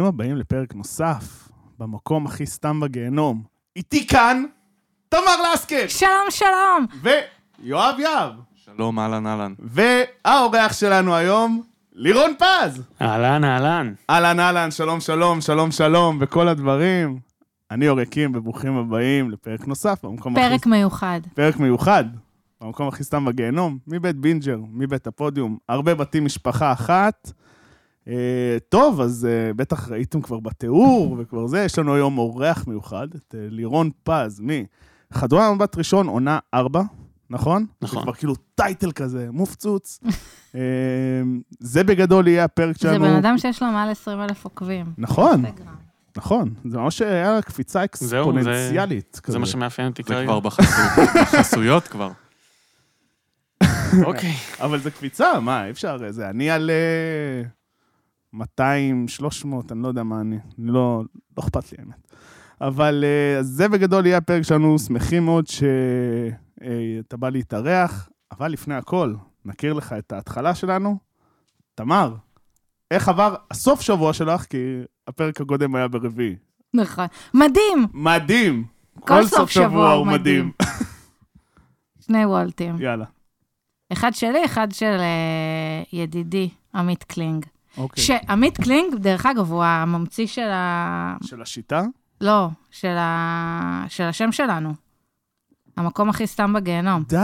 ברוכים הבאים לפרק נוסף, במקום הכי סתם בגיהנום. איתי כאן, תמר לסקר! שלום, שלום. ויואב יהב. שלום, אהלן, אהלן. והאורח שלנו היום, לירון פז. אהלן, אהלן. אהלן אהלן, שלום שלום, שלום שלום, וכל הדברים. אני אור יקים, וברוכים הבאים לפרק נוסף, במקום הכי... פרק מיוחד. פרק מיוחד, במקום הכי סתם בגיהנום, מבית בינג'ר, מבית הפודיום, הרבה בתים, משפחה אחת. אה, טוב, אז אה, בטח ראיתם כבר בתיאור וכבר זה, יש לנו היום אורח מיוחד, את אה, לירון פז, מחדרי המבט ראשון, עונה ארבע, נכון? נכון. זה כבר כאילו טייטל כזה, מופצוץ. אה, זה בגדול יהיה הפרק שלנו. זה בן אדם שיש לו מעל 20 אלף עוקבים. נכון. נכון. זה ממש היה קפיצה זהו, זה- אקספוננציאלית. זה מה. שמאפיין אותי זה כרגע. כבר בחסו- בחסויות כבר. אוקיי. אבל זה קפיצה, מה, אי אפשר, זה, אני על 200, 300, אני לא יודע מה אני, אני לא, לא אכפת לי האמת. אבל אה, זה בגדול יהיה הפרק שלנו, שמחים מאוד שאתה בא להתארח, אבל לפני הכל, נכיר לך את ההתחלה שלנו. תמר, איך עבר הסוף שבוע שלך? כי הפרק הקודם היה ברביעי. נכון. מדהים! מדהים! כל סוף שבוע הוא מדהים. שני וולטים. יאללה, אחד שלי, אחד של אה, ידידי, עמית קלינג. אוקיי. שעמית קלינג, דרך אגב, הוא הממציא של ה... של השיטה? לא, של, ה... של השם שלנו. המקום הכי סתם בגיהנום. די!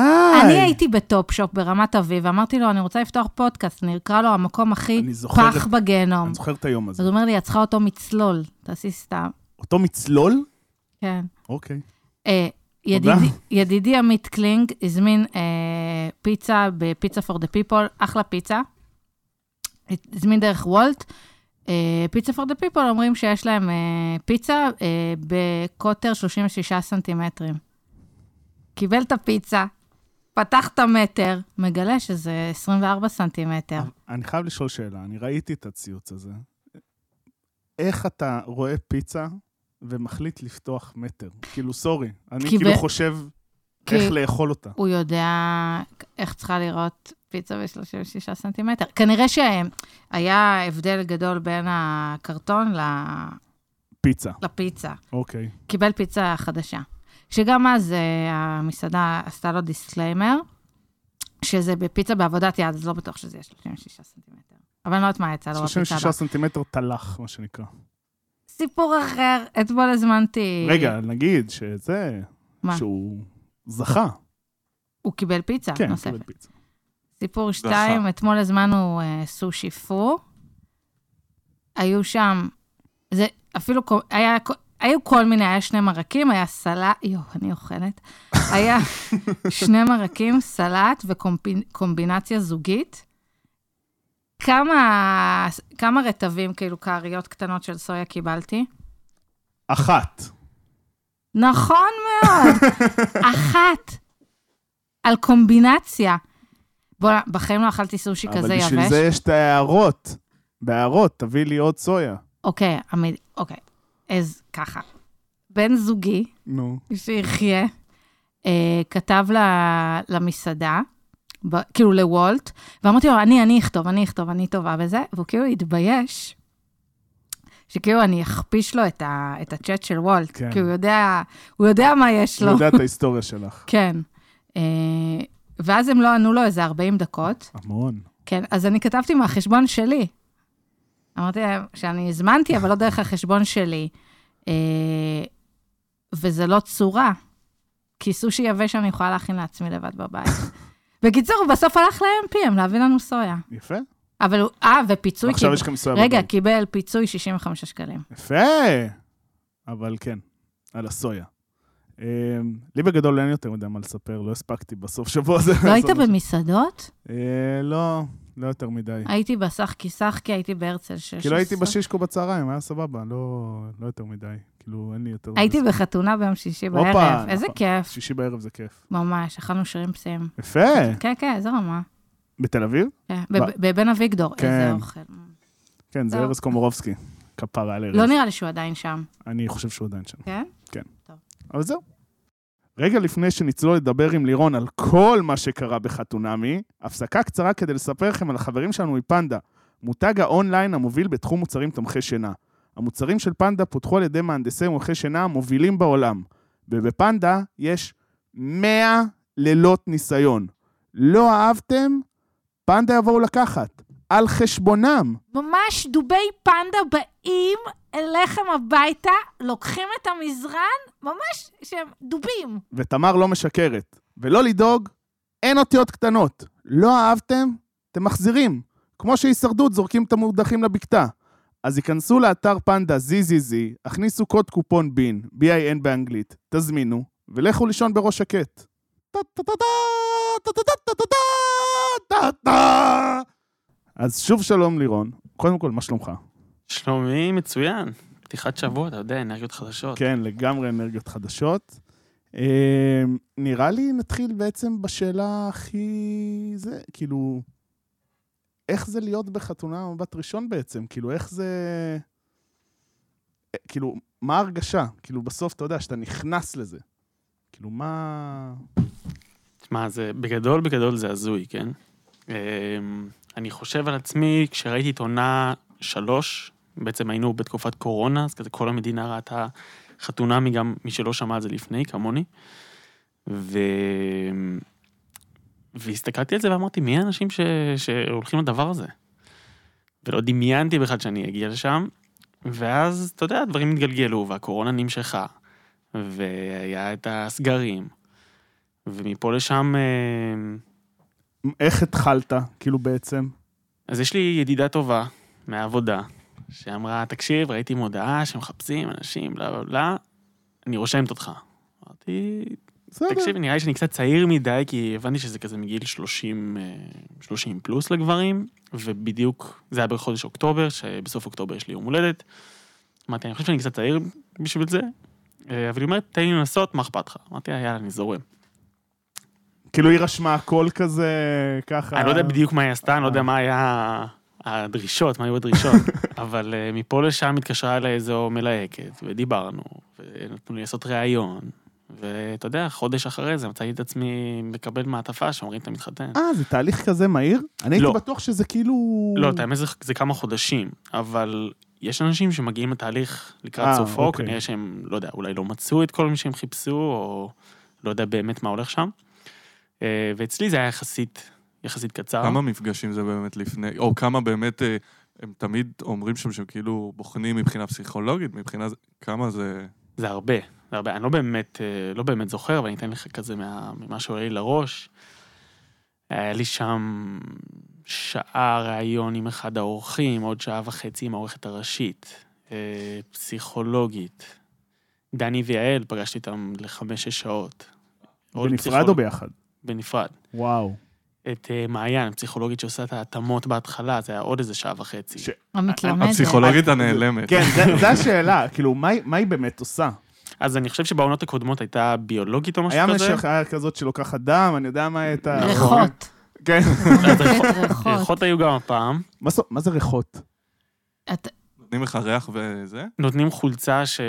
אני הייתי ב Topshop ברמת אביב, ואמרתי לו, אני רוצה לפתוח פודקאסט, נקרא לו המקום הכי פח את- בגיהנום. אני זוכר את היום הזה. אז הוא אומר לי, את צריכה אותו מצלול, תעשי סתם. אותו מצלול? כן. אוקיי. אה, ידידי, ידידי עמית קלינג הזמין אה, פיצה בפיצה for the people, אחלה פיצה. הזמין דרך Wolt. אה, פיצה for the people אומרים שיש להם אה, פיצה אה, בקוטר 36 סנטימטרים. קיבל את הפיצה, פתח את המטר, מגלה שזה 24 סנטימטר. אני חייב לשאול שאלה, אני ראיתי את הציוץ הזה. איך אתה רואה פיצה ומחליט לפתוח מטר? כאילו, sorry, אני כאילו ב- חושב כי- איך לאכול אותה. הוא יודע איך צריכה לראות פיצה ב-36 סנטימטר. כנראה שהיה הבדל גדול בין הקרטון ל- פיצה, לפיצה. אוקיי. קיבל פיצה חדשה. שגם אז אה, המסעדה עשתה לו disclaimer, שזה בפיצה בעבודת יד, אז לא בטוח שזה יהיה 36 סנטימטר. אבל אני לא יודעת מה יצא לו בפיצה 36 הבאה. סנטימטר תלח, מה שנקרא. סיפור אחר, אתמול הזמנתי... רגע, נגיד שזה, מה? שהוא זכה. הוא קיבל פיצה כן, נוספת. קיבל פיצה. סיפור שתיים, אתמול הזמנו אה, סושי פו. היו שם, זה אפילו, היה, היו כל מיני, היה שני מרקים, היה סלט, יואו, אני אוכלת. היה שני מרקים, סלט וקומבינציה זוגית. כמה, כמה רטבים, כאילו, כעריות קטנות של סויה קיבלתי? אחת. נכון מאוד, אחת. על קומבינציה. בוא, בחיים לא אכלתי סושי כזה אבל יבש. בשביל זה יש את ההערות. בהערות, תביא לי עוד סויה. אוקיי, עמיד, אוקיי. אז ככה. בן זוגי, נו. שיחיה, אה, כתב ל- למסעדה, ב, כאילו לוולט, ואמרתי לו, אני, אני אכתוב, אני אכתוב, אני טובה בזה, והוא כאילו התבייש, שכאילו אני אכפיש לו את, ה, את הצ'אט של וולט, כן. כי הוא יודע, הוא יודע מה יש לו. יודע את ההיסטוריה שלך. כן. אה, ואז הם לא ענו לו איזה 40 דקות. המון. כן, אז אני כתבתי מהחשבון שלי. אמרתי להם שאני הזמנתי, אבל לא דרך החשבון שלי. אה, וזה לא צורה, כי סושי יבש אני יכולה להכין לעצמי לבד בבית. בקיצור, הוא בסוף הלך ל-MPM להביא לנו סויה. יפה. אבל הוא, אה, ופיצוי עכשיו יש לכם סויה רגע. קיבל פיצוי 65 שקלים. יפה. אבל כן, על הסויה. אמ, לי בגדול אין יותר מדי מה לספר, לא הספקתי בסוף שבוע הזה. לא היית. במסעדות? אה, לא, לא יותר מדי. הייתי בסחקי סחקי, הייתי בהרצל 16. כאילו הייתי בשישקו בצהריים, היה סבבה, לא לא יותר מדי. כאילו, אין לי יותר... מדי הייתי. בחתונה ביום שישי בערב. איזה נכון. כיף. שישי בערב זה כיף. ממש, אכלנו שרימפסים. יפה. כן, כן, איזה רמה. בתל אביב? כן, בבן אביגדור, כן. איזה אוכל. כן, זה. ארז קומורובסקי. כפרה על ארז. לא נראה לי שהוא עדיין שם, אני חושב שהוא עדיין שם. כן? אבל זהו. רגע לפני שנצלול לדבר עם לירון על כל מה שקרה בחתונמי, הפסקה קצרה כדי לספר לכם על החברים שלנו מפנדה, מותג האונליין המוביל בתחום מוצרים תומכי שינה. המוצרים של פנדה פותחו על ידי מהנדסי מומחי שינה המובילים בעולם, ובפנדה יש 100 לילות ניסיון. לא אהבתם? פנדה יבואו לקחת. על חשבונם. ממש דובי פנדה באים אליכם הביתה, לוקחים את המזרן, ממש שהם דובים. ותמר לא משקרת. ולא לדאוג, אין אותיות קטנות. לא אהבתם? אתם מחזירים. כמו שהישרדות זורקים את המודחים לבקתה. אז היכנסו לאתר פנדה ZZZ, הכניסו קוד קופון בין, B-I-N באנגלית, תזמינו, ולכו לישון בראש שקט. אז שוב שלום לירון, קודם כל, מה שלומך? שלומי מצוין. פתיחת שבוע, אתה יודע, אנרגיות חדשות. כן, לגמרי אנרגיות חדשות. אה, נראה לי נתחיל בעצם בשאלה הכי... זה, כאילו, איך זה להיות בחתונה מבט ראשון בעצם? כאילו, איך זה... אה, כאילו, מה ההרגשה? כאילו, בסוף, אתה יודע, שאתה נכנס לזה. כאילו, מה... תשמע, זה בגדול, בגדול זה הזוי, כן? אמ, אני חושב על עצמי, כשראיתי את עונה שלוש, בעצם היינו בתקופת קורונה, אז כזה כל המדינה ראתה חתונמי, גם מי שלא שמע על זה לפני, כמוני. ו... והסתכלתי על זה ואמרתי, מי האנשים ש... שהולכים לדבר הזה? ולא דמיינתי בכלל שאני אגיע לשם, ואז, אתה יודע, הדברים התגלגלו, והקורונה נמשכה, והיה את הסגרים, ומפה לשם... אה, איך התחלת, כאילו, בעצם? אז יש לי ידידה טובה מהעבודה, שאמרה, תקשיב, ראיתי מודעה שמחפשים אנשים, בלה בלה בלה, אני רושמת אותך. אמרתי, בסדר. תקשיב, נראה לי שאני קצת צעיר מדי, כי הבנתי שזה כזה מגיל 30, אה, 30 פלוס לגברים, ובדיוק, זה היה בחודש אוקטובר, שבסוף אוקטובר יש לי יום הולדת. אמרתי, אני חושב שאני קצת צעיר בשביל זה, אה, אבל היא אומרת, תן לי לנסות, מה אכפת לך? אמרתי לה, יאללה, אני זורם. כאילו, היא רשמה הכל כזה, ככה... אני לא יודע בדיוק מה היא עשתה, אני לא יודע מה היה הדרישות, מה היו הדרישות, אבל אה, מפה לשם התקשרה אליי איזו מלהקת, ודיברנו, ונתנו לי לעשות ראיון, ואתה יודע, חודש אחרי זה מצאתי את עצמי מקבל מעטפה שאומרים, אתה מתחתן. אה, זה תהליך כזה מהיר? אני הייתי לא. בטוח שזה כאילו... לא, את האמת זה, זה כמה חודשים, אבל יש אנשים שמגיעים לתהליך לקראת אה, סופו, אוקיי. כנראה שהם, לא יודע, אולי לא מצאו את כל מי שהם חיפשו, או לא יודע באמת מה הולך שם. אה, ואצלי זה היה יחסית, יחסית קצר. כמה מפגשים זה באמת לפני, או כמה באמת, אה, הם תמיד אומרים שם שהם כאילו בוחנים מבחינה פסיכולוגית, מבחינה, זה- כמה זה... זה הרבה, זה הרבה. אני לא באמת, אה, לא באמת זוכר, אבל אני אתן לך כזה מה, ממה שעולה לי לראש. היה לי שם שעה ראיון עם אחד האורחים, עוד שעה וחצי עם העורכת הראשית, אה, פסיכולוגית. דני ויעל, פגשתי אותם לחמש-שש שעות. בנפרד פסיכולוג- או ביחד? בנפרד. וואו. את אה, מעיין, פסיכולוגית שעושה את ההתאמות בהתחלה, זה היה עוד איזה שעה וחצי. ש- המתלמדת. הפסיכולוגית הנעלמת. כן, זה- זה השאלה, כאילו, מה היא- מה היא באמת עושה? אז אני חושב שבעונות הקודמות הייתה ביולוגית או משהו היה כזה. משך, היה כזאת שלוקחת דם, אני יודע מה הייתה... ריחות. כן. אז ריחות. היו גם הפעם. מה זו- מה זה ריחות? נותנים לך ריח וזה? נותנים חולצה ש...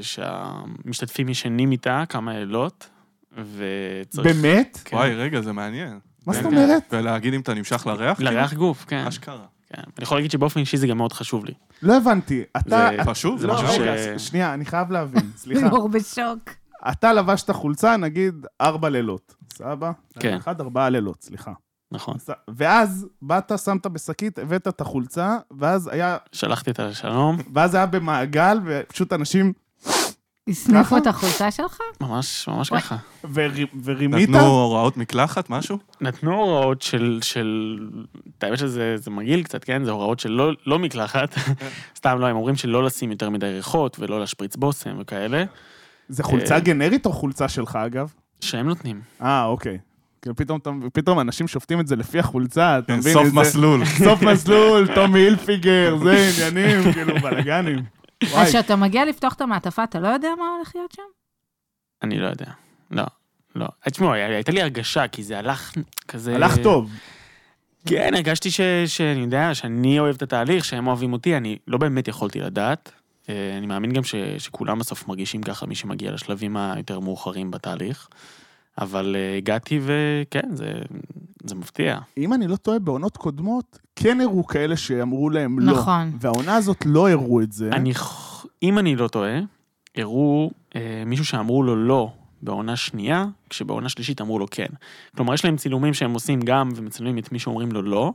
שהמשתתפים ישנים איתה כמה לילות, וצריך... באמת? כן. וואי, רגע, זה מעניין. מה זאת כן. אומרת? ולהגיד אם אתה נמשך לריח? לריח גוף, כן. כאילו? אשכרה. כן. אני יכול להגיד שבאופן אישי זה גם מאוד חשוב לי. לא הבנתי. אתה... זה- פשוט? זה לא, משהו ש- שנייה, אני חייב להבין, סליחה. ליאור בשוק. אתה לבשת חולצה, נגיד, ארבע לילות. סבבה? כן. אחד, ארבעה לילות, סליחה. נכון. ואז באת, שמת בשקית, הבאת את החולצה, ואז היה, שלחתי אותה לשלום, ואז היה במעגל, ופשוט אנשים, הסניפו ככה? את החולצה שלך? ממש ממש. ככה. ור- ורימית, נתנו הוראות מקלחת, משהו? נתנו הוראות של, של... את האמת שזה זה מגעיל קצת, כן? זה הוראות של לא, לא מקלחת. סתם לא, הם אומרים שלא לשים יותר מדי ריחות ולא להשפריץ בושם וכאלה, זה חולצה אה, גנרית או חולצה שלך, אגב? שהם נותנים. אה, אוקיי. כאילו פתאום, אנשים שופטים את זה לפי החולצה, אתה כן, מבין? סוף מסלול. סוף מסלול, טומי הילפיגר, זה עניינים, כאילו, בלאגנים. אז כשאתה מגיע לפתוח את המעטפה, אתה לא יודע מה הולך להיות שם? אני לא יודע. לא, לא. תשמעו, היה- הייתה לי הרגשה, כי זה הלך כזה... הלך טוב. כן, הרגשתי ש, שאני יודע, שאני אוהב את התהליך, שהם אוהבים אותי, אני לא באמת יכולתי לדעת. אה, אני מאמין גם ש, שכולם בסוף מרגישים ככה, מי שמגיע לשלבים היותר מאוחרים בתהליך. אבל אה, הגעתי וכן, זה, זה מפתיע. אם אני לא טועה, בעונות קודמות, כן הראו כאלה שאמרו להם לא. נכון. והעונה הזאת לא הראו את זה. אני, אם אני לא טועה, הראו אה, מישהו שאמרו לו לא בעונה שנייה, כשבעונה שלישית אמרו לו כן. כלומר, יש להם צילומים שהם עושים גם ומצלמים את מי שאומרים לו לא.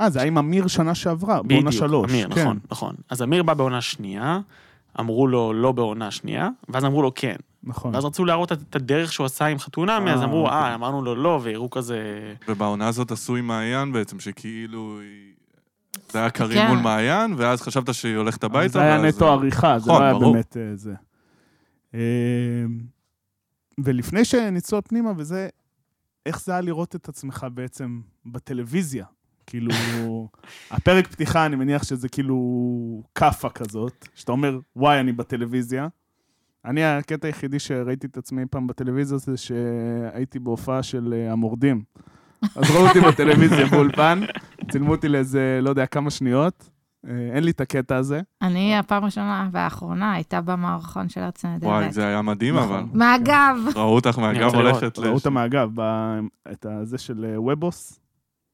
אה, זה היה עם אמיר שנה שעברה, בעונה בדיוק, שלוש. אמיר, כן. נכון, נכון. אז אמיר בא בעונה שנייה, אמרו לו לא בעונה שנייה, ואז אמרו לו כן. נכון. ואז רצו להראות את הדרך שהוא עשה עם חתונמי, אז אה, אמרו, אוקיי. אה, אמרנו לו לא, והראו כזה... ובעונה הזאת עשו עם מעיין בעצם, שכאילו... היא- זה היה קרים כן. מול מעיין, ואז חשבת שהיא הולכת הביתה. זה היה נטו עריכה, זה נכון, לא היה. באמת אה, זה. אה, ולפני שנצלול פנימה וזה, איך זה היה לראות את עצמך בעצם בטלוויזיה? כאילו, הפרק פתיחה, אני מניח שזה כאילו כאפה כזאת, שאתה אומר, וואי, אני בטלוויזיה. אני, הקטע היחידי שראיתי את עצמי פעם בטלוויזיה זה שהייתי בהופעה של אה, המורדים. אז ראו אותי בטלוויזיה באולפן, צילמו אותי לאיזה, לא יודע, כמה שניות. אה, אין לי את הקטע הזה. אני, הפעם הראשונה והאחרונה, הייתה במערכון של ארץ נהדרת. וואי, זה היה מדהים, נכון. אבל. מהגב. ראו אותך מהגב. הולכת ראו אותה מהגב, ב- את הזה של אה, ובוס,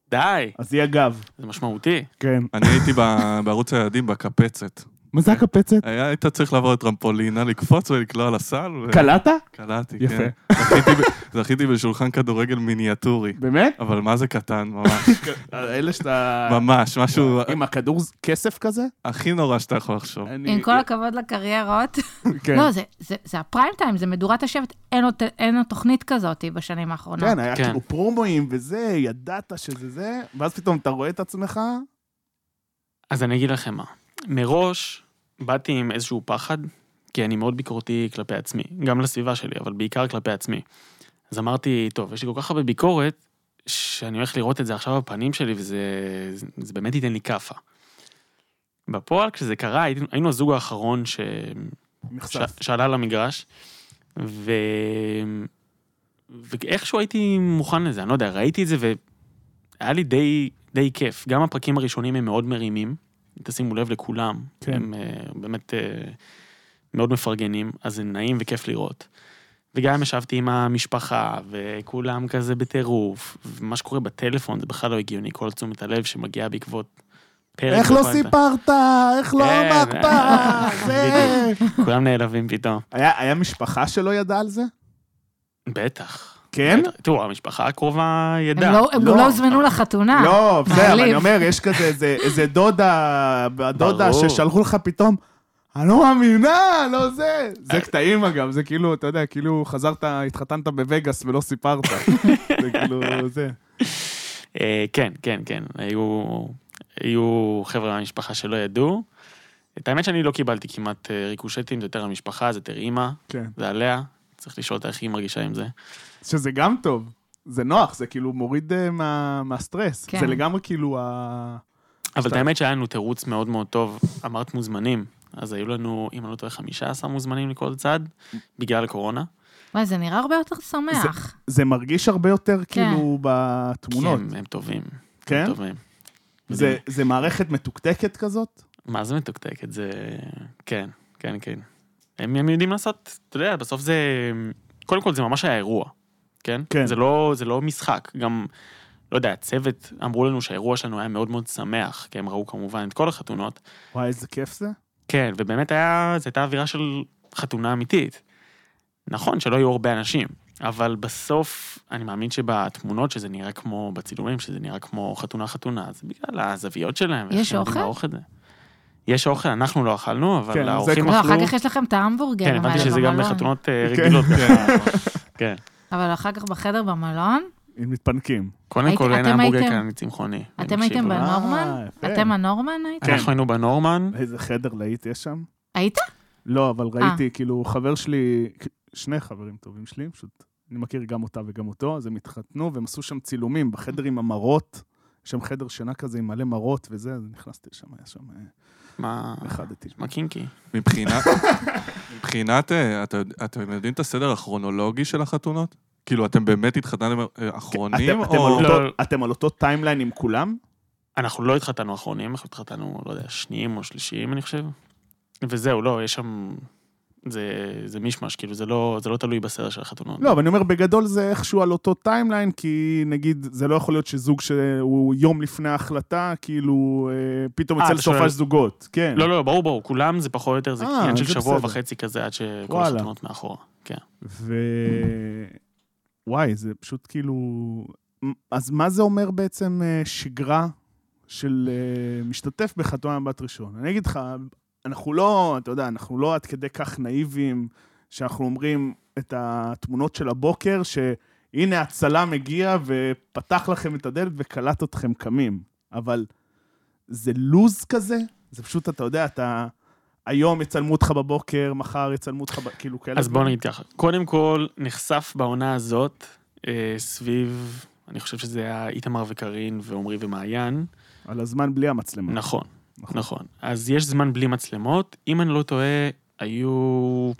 די, אז היא הגב, זה משמעותי. כן. אני הייתי ב- בערוץ הילדים בקפצת. מה זה הקפצת? היה- היית צריך לעבור את טרמפולינה, לקפוץ ולקלוע לסל. ו- קלעת? קלעתי, יפה. כן. זכיתי ב- זכיתי בשולחן כדורגל מיניאטורי. באמת? אבל מה זה קטן, ממש. אלה שאתה... ממש, משהו עם הכדור כסף כזה? הכי נורא שאתה יכול לחשוב. אני- עם כל הכבוד לקריירות. כן. לא, זה- זה זה הפריים טיים, זה מדורת השבט. אין עוד- אין עוד תוכנית כזאת בשנים האחרונות. כן, היה כן. כאילו פרומואים וזה, ידעת שזה זה, ואז פתאום אתה רואה את עצמך, אז אני אגיד לכם מה. מראש באתי עם איזשהו פחד, כי אני מאוד ביקורתי כלפי עצמי, גם לסביבה שלי, אבל בעיקר כלפי עצמי. אז אמרתי, טוב, יש לי כל כך הרבה ביקורת, שאני הולך לראות את זה עכשיו בפנים שלי, וזה זה, זה באמת ייתן לי כאפה. בפועל, כשזה קרה, היינו, היינו הזוג האחרון ש... ש... שעלה למגרש, ו... ואיכשהו הייתי מוכן לזה, אני לא יודע, ראיתי את זה והיה לי די, די כיף. גם הפרקים הראשונים הם מאוד מרימים, תשימו לב לכולם, כן. הם uh, באמת uh, מאוד מפרגנים, אז זה נעים וכיף לראות. וגם ישבתי עם המשפחה, וכולם כזה בטירוף, ומה שקורה בטלפון זה בכלל לא הגיוני, כל תשומת הלב שמגיעה בעקבות פרק. איך לא. סיפרת? איך לא כן, אמרת? זה... כולם נעלבים פתאום. היה משפחה שלא ידעה על זה? בטח. כן? תראו, המשפחה הקרובה הם ידעה. לא- הם גם לא. לא הוזמנו לחתונה. לא, בסדר. אני אומר, יש כזה איזה- איזה דודה, דודה. ששלחו לך פתאום, אני לא מאמינה, לא זה. זה קטעים אגב, זה כאילו, אתה יודע, כאילו חזרת, התחתנת בווגאס ולא סיפרת. זה כאילו, זה. אה, כן, כן, כן. היו, היו חבר'ה מהמשפחה שלא ידעו. את האמת שאני לא קיבלתי כמעט אה, ריקושטים, זה יותר המשפחה, זה יותר אימא, כן. זה עליה. צריך לשאול אותה איך היא מרגישה עם זה. שזה גם טוב. זה נוח, זה כאילו מוריד אה, מה- מהסטרס. כן. זה לגמרי כאילו ה... אבל את האמת שהיה לנו תירוץ מאוד מאוד טוב. אמרת מוזמנים, אז היו לנו, אם אני לא טועה, 15 מוזמנים לכל צד, בגלל הקורונה. וואי, זה נראה הרבה יותר שמח. זה מרגיש הרבה יותר כן. כאילו בתמונות. הם, הם טובים. כן? הם טובים. זה- זה מערכת מתוקתקת כזאת? מה זה מתוקתקת? זה... כן, כן, כן. הם, הם יודעים לעשות, אתה יודע, בסוף זה... קודם כל זה ממש היה אירוע, כן? כן. זה לא, זה לא משחק. גם, לא יודע, הצוות אמרו לנו שהאירוע שלנו היה מאוד מאוד שמח, כי הם ראו כמובן את כל החתונות. וואי, איזה כיף זה. כן, ובאמת היה, זו הייתה אווירה של חתונה אמיתית. נכון שלא היו הרבה אנשים, אבל בסוף, אני מאמין שבתמונות שזה נראה כמו, בצילומים שזה נראה כמו חתונה חתונה, זה בגלל הזוויות שלהם. יש אוכל? לערוך את זה. יש אוכל, אנחנו לא אכלנו, אבל כן, האורחים כמו- לא, אכלו. אחר כך יש לכם את ההמבורגרים כן, הבנתי שזה גם. בחתונות אה, כן. רגילות. ככה. כן. אבל אחר כך בחדר במלון, הם מתפנקים. קודם כל אין המבורגר כאן צמחוני. אתם הייתם. בנורמן? אה. אתם הנורמן הייתם? אנחנו היינו בנורמן, איזה חדר להיט יש שם? היית? לא, אבל אה. ראיתי, כאילו, חבר שלי, שני חברים טובים שלי, פשוט, אני מכיר גם אותה וגם אותו, אז הם התחתנו והם עשו שם צילומים בחדר עם המראות, יש שם חדר שינה כזה עם מלא מראות וזה, אז נכנסתי לשם, היה שם, אה, מה... מה קינקי? מבחינת, מבחינת, אה, אתם יודעים את הסדר הכרונולוגי של החתונות? כאילו, אתם באמת התחתנתם אה, אחרונים, או... לא. אתם על אותו timeline עם כולם? אנחנו לא התחתנו אחרונים, אנחנו התחתנו, לא יודע, שניים או שלישיים, אני חושב. וזהו, לא, יש שם... זה, זה מישמש, כאילו, זה לא, זה לא תלוי בסדר של החתונות. לא, אבל אני אומר, בגדול זה איכשהו על אותו timeline, כי נגיד, זה לא יכול להיות שזוג שהוא יום לפני ההחלטה, כאילו, אה, פתאום אה, אצל שואל- סופש זוגות. כן. לא, לא, ברור, ברור, כולם זה פחות או יותר, זה אה, עניין של שבוע בסדר. וחצי כזה עד שכל. החתונות מאחורה. כן. ו... וואי, זה פשוט כאילו... אז מה זה אומר בעצם אה, שגרה של אה, משתתף בחתונה ממבט ראשון? אני אגיד לך, אנחנו לא, אתה יודע, אנחנו לא עד כדי כך נאיבים, שאנחנו אומרים את התמונות של הבוקר, שהנה הצלם הגיע ופתח לכם את הדלת וקלט אתכם קמים. אבל זה לוז כזה? זה פשוט, אתה יודע, אתה... היום יצלמו אותך בבוקר, מחר יצלמו אותך. כאילו כאלה... אז בוא. נגיד ככה, קודם כל, נחשף בעונה הזאת, אה, סביב, אני חושב שזה היה איתמר וקארין ועמרי ומעיין. על הזמן בלי המצלמה. נכון, נכון. נכון. אז יש זמן בלי מצלמות. אם אני לא טועה, היו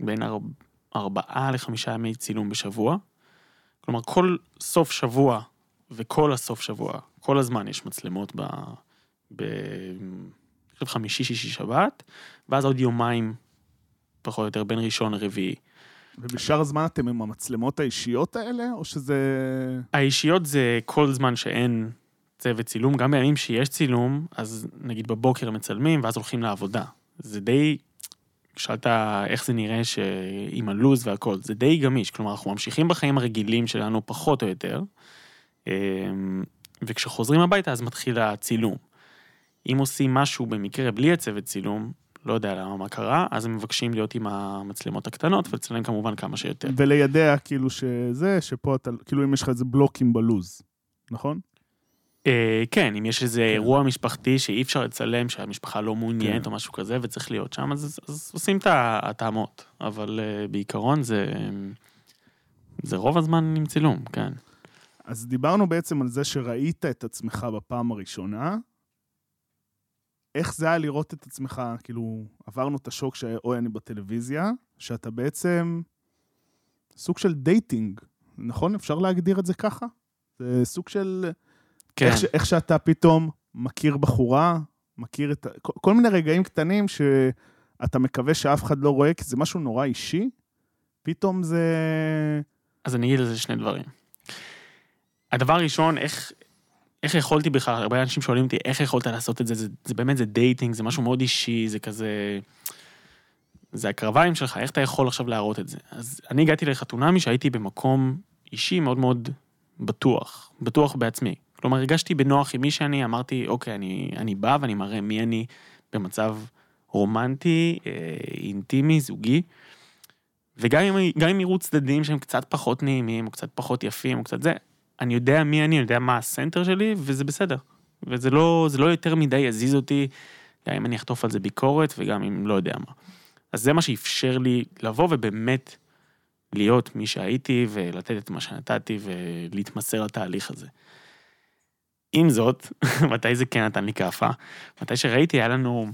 בין ארבע- ארבעה לחמישה ימי צילום בשבוע. כלומר, כל סוף שבוע וכל הסוף שבוע, כל הזמן יש מצלמות ב... ב... חושב חמישי, שישי, שבת, ואז עוד יומיים, פחות או יותר, בין ראשון לרביעי. ובשאר הזמן אתם עם המצלמות האישיות האלה, או שזה... האישיות זה כל זמן שאין צוות צילום, גם בימים שיש צילום, אז נגיד בבוקר מצלמים, ואז הולכים לעבודה. זה די, שאלת איך זה נראה ש... עם הלו"ז והכל, זה די גמיש, כלומר, אנחנו ממשיכים בחיים הרגילים שלנו פחות או יותר, אמ, וכשחוזרים הביתה אז מתחיל הצילום. אם עושים משהו במקרה בלי הצוות צילום, לא יודע למה מה קרה, אז הם מבקשים להיות עם המצלמות הקטנות, ולצלם כמובן כמה שיותר. וליידע כאילו שזה, שפה אתה, כאילו אם יש לך איזה בלוקים בלוז, נכון? אה, כן, אם יש איזה כן. אירוע משפחתי שאי אפשר לצלם, שהמשפחה לא מעוניינת כן. או משהו כזה וצריך להיות שם, אז, אז עושים את ההתאמות. אבל אה, בעיקרון זה, זה רוב הזמן עם צילום, כן. אז דיברנו בעצם על זה שראית את עצמך בפעם הראשונה. איך זה היה לראות את עצמך, כאילו, עברנו את השוק שאוי, אני בטלוויזיה, שאתה בעצם סוג של dating, נכון? אפשר להגדיר את זה ככה? זה סוג של... כן, איך, איך שאתה פתאום מכיר בחורה, מכיר את... כל, כל מיני רגעים קטנים שאתה מקווה שאף אחד לא רואה, כי זה משהו נורא אישי, פתאום זה... אז אני אגיד על זה שני דברים. הדבר הראשון, איך, איך יכולתי בכלל, הרבה אנשים שואלים אותי, איך יכולת לעשות את זה? זה, זה באמת, זה dating, זה משהו מאוד אישי, זה כזה... זה הקרביים שלך, איך אתה יכול עכשיו להראות את זה? אז אני הגעתי לחתונמי שהייתי במקום אישי מאוד מאוד בטוח, בטוח בעצמי. כלומר, הרגשתי בנוח עם מי שאני, אמרתי, אוקיי, אני, אני בא ואני מראה מי אני במצב רומנטי, אה, אינטימי, זוגי. וגם אם, אם יראו צדדים שהם קצת פחות נעימים, או קצת פחות יפים, או קצת זה, אני יודע מי אני, אני יודע מה הסנטר שלי, וזה בסדר. וזה לא, לא יותר מדי יזיז אותי, גם אם אני אחטוף על זה ביקורת, וגם אם לא יודע מה. אז זה מה שאפשר לי לבוא ובאמת להיות מי שהייתי, ולתת את מה שנתתי, ולהתמסר לתהליך הזה. עם זאת, מתי זה כן נתן לי כאפה? מתי שראיתי, היה לנו, אני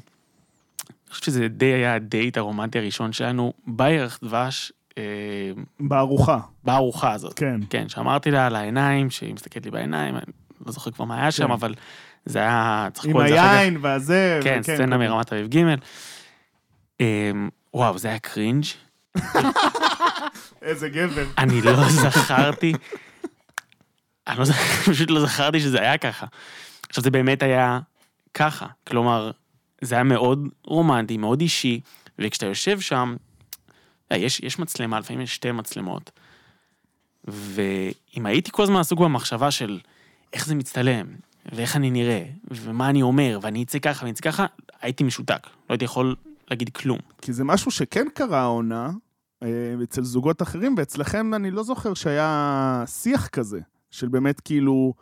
חושב שזה די היה הדייט הרומנטי הראשון שלנו, בירח דבש, אה, בארוחה, בארוחה הזאת. כן. כן, שאמרתי לה על העיניים, שהיא מסתכלת לי בעיניים, אני לא זוכר כבר מה היה שם, כן. אבל זה היה, עם. היין והזה. כן, וכן, סצנה כל- מרמת אביב ג'. אמ, וואו, זה היה קרינג'. איזה גבר. אני לא זכרתי, אני לא פשוט לא זכרתי שזה היה ככה. עכשיו, זה באמת היה ככה. כלומר, זה היה מאוד רומנטי, מאוד אישי, וכשאתה יושב שם, אה, יש, יש מצלמה, לפעמים יש שתי מצלמות, ואם הייתי כל הזמן עסוק במחשבה של איך זה מצטלם, ואיך אני נראה, ומה אני אומר, ואני אצא ככה ואני אצא ככה, הייתי משותק. לא הייתי יכול להגיד כלום. כי זה משהו שכן קרה העונה, אה, אצל זוגות אחרים, ואצלכם אני לא זוכר שהיה שיח כזה, של באמת כאילו,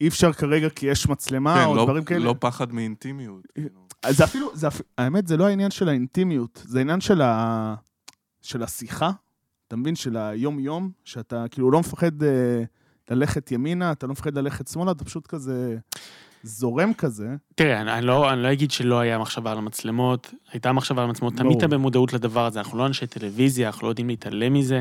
אי אפשר כרגע כי יש מצלמה, כן, או לא, דברים כאלה. לא פחד מאינטימיות. כאילו. אז זה אפילו, זה, אפ- האמת, זה לא העניין של האינטימיות, זה העניין של, ה, של השיחה, אתה מבין? של היום-יום, שאתה כאילו לא מפחד אה, ללכת ימינה, אתה לא מפחד ללכת שמאלה, אתה פשוט כזה זורם כזה. תראה, אני, אני, לא, אני לא אגיד שלא היה מחשבה על המצלמות, הייתה מחשבה על המצלמות. תמיד הייתה במודעות לדבר הזה, אנחנו לא אנשי טלוויזיה, אנחנו לא יודעים להתעלם מזה.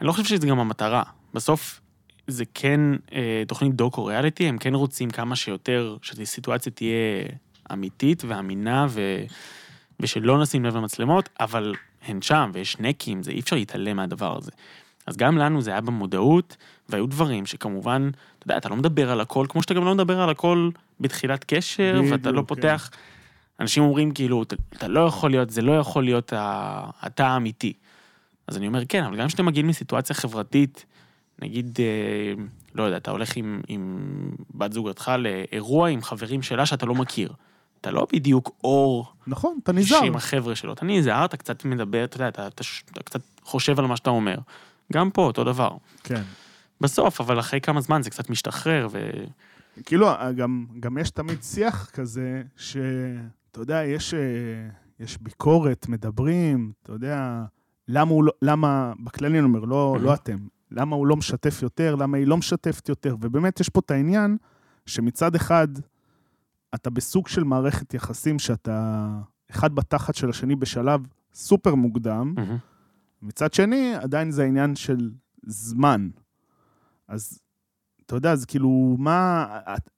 אני לא חושב שזה גם המטרה. בסוף, זה כן אה, תוכנית דוקו ריאליטי, הם כן רוצים כמה שיותר, שהסיטואציה תהיה אמיתית ואמינה, ו, ושלא נשים לב למצלמות, אבל הן שם, ויש נקים, זה אי אפשר להתעלם מהדבר הזה. אז גם לנו זה היה במודעות, והיו דברים שכמובן, אתה יודע, אתה לא מדבר על הכל, כמו שאתה גם לא מדבר על הכל בתחילת קשר, בדיוק, ואתה לא כן. פותח... אנשים אומרים כאילו, אתה, אתה לא יכול להיות, זה לא יכול להיות ה- אתה האמיתי. אז אני אומר, כן, אבל גם כשאתה מגיע מסיטואציה חברתית, נגיד, אה, לא יודע, אתה הולך עם, עם בת זוגתך לאירוע עם חברים שלה שאתה לא מכיר. אתה לא בדיוק אור נכון, אתה נזהר. אישי עם החבר'ה שלו. אתה נזהר, אתה קצת מדבר, אתה יודע, אתה, אתה, אתה קצת חושב על מה שאתה אומר. גם פה, אותו דבר. כן. בסוף, אבל אחרי כמה זמן זה קצת משתחרר, ו... כאילו, גם, גם יש תמיד שיח כזה, שאתה יודע, יש, אה, יש ביקורת, מדברים, אתה יודע, למה הוא לא, למה, בכללי אני אומר, לא, לא אתם, למה הוא לא משתף יותר, למה היא לא משתפת יותר, ובאמת יש פה את העניין שמצד אחד, אתה בסוג של מערכת יחסים שאתה אחד בתחת של השני בשלב סופר מוקדם, מהמם. מצד שני, עדיין זה העניין של זמן. אז אתה יודע, זה כאילו, מה... את,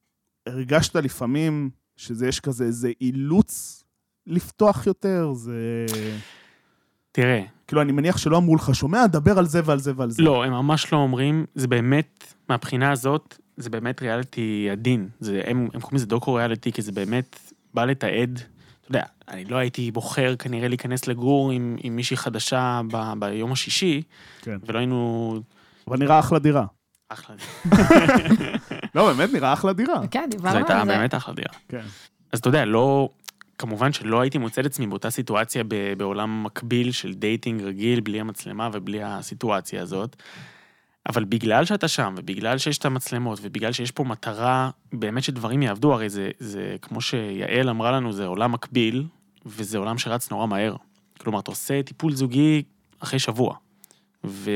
הרגשת לפעמים שזה יש כזה איזה אילוץ לפתוח יותר? זה... תראה, כאילו, אני מניח שלא אמרו לך, שומע, דבר על זה ועל זה ועל זה. לא, הם ממש לא אומרים, זה באמת, מהבחינה הזאת, זה באמת ריאליטי עדין. זה, הם, הם קוראים לזה דוקו ריאליטי, כי זה באמת בא לתעד. אתה יודע, אני לא הייתי בוחר כנראה להיכנס לגור עם, עם מישהי חדשה ב, ביום השישי, כן. ולא היינו... אבל נראה אחלה דירה. אחלה, לא, באמת, נראה אחלה דירה. כן, זו דיברנו הייתה על זה. באמת אחלה דירה. כן. אז אתה יודע, לא... כמובן שלא הייתי מוצא את עצמי באותה סיטואציה בעולם מקביל של dating רגיל, בלי המצלמה ובלי הסיטואציה הזאת. אבל בגלל שאתה שם, ובגלל שיש את המצלמות, ובגלל שיש פה מטרה באמת שדברים יעבדו, הרי זה, זה כמו שיעל אמרה לנו, זה עולם מקביל, וזה עולם שרץ נורא מהר. כלומר, אתה עושה טיפול זוגי אחרי שבוע. ו...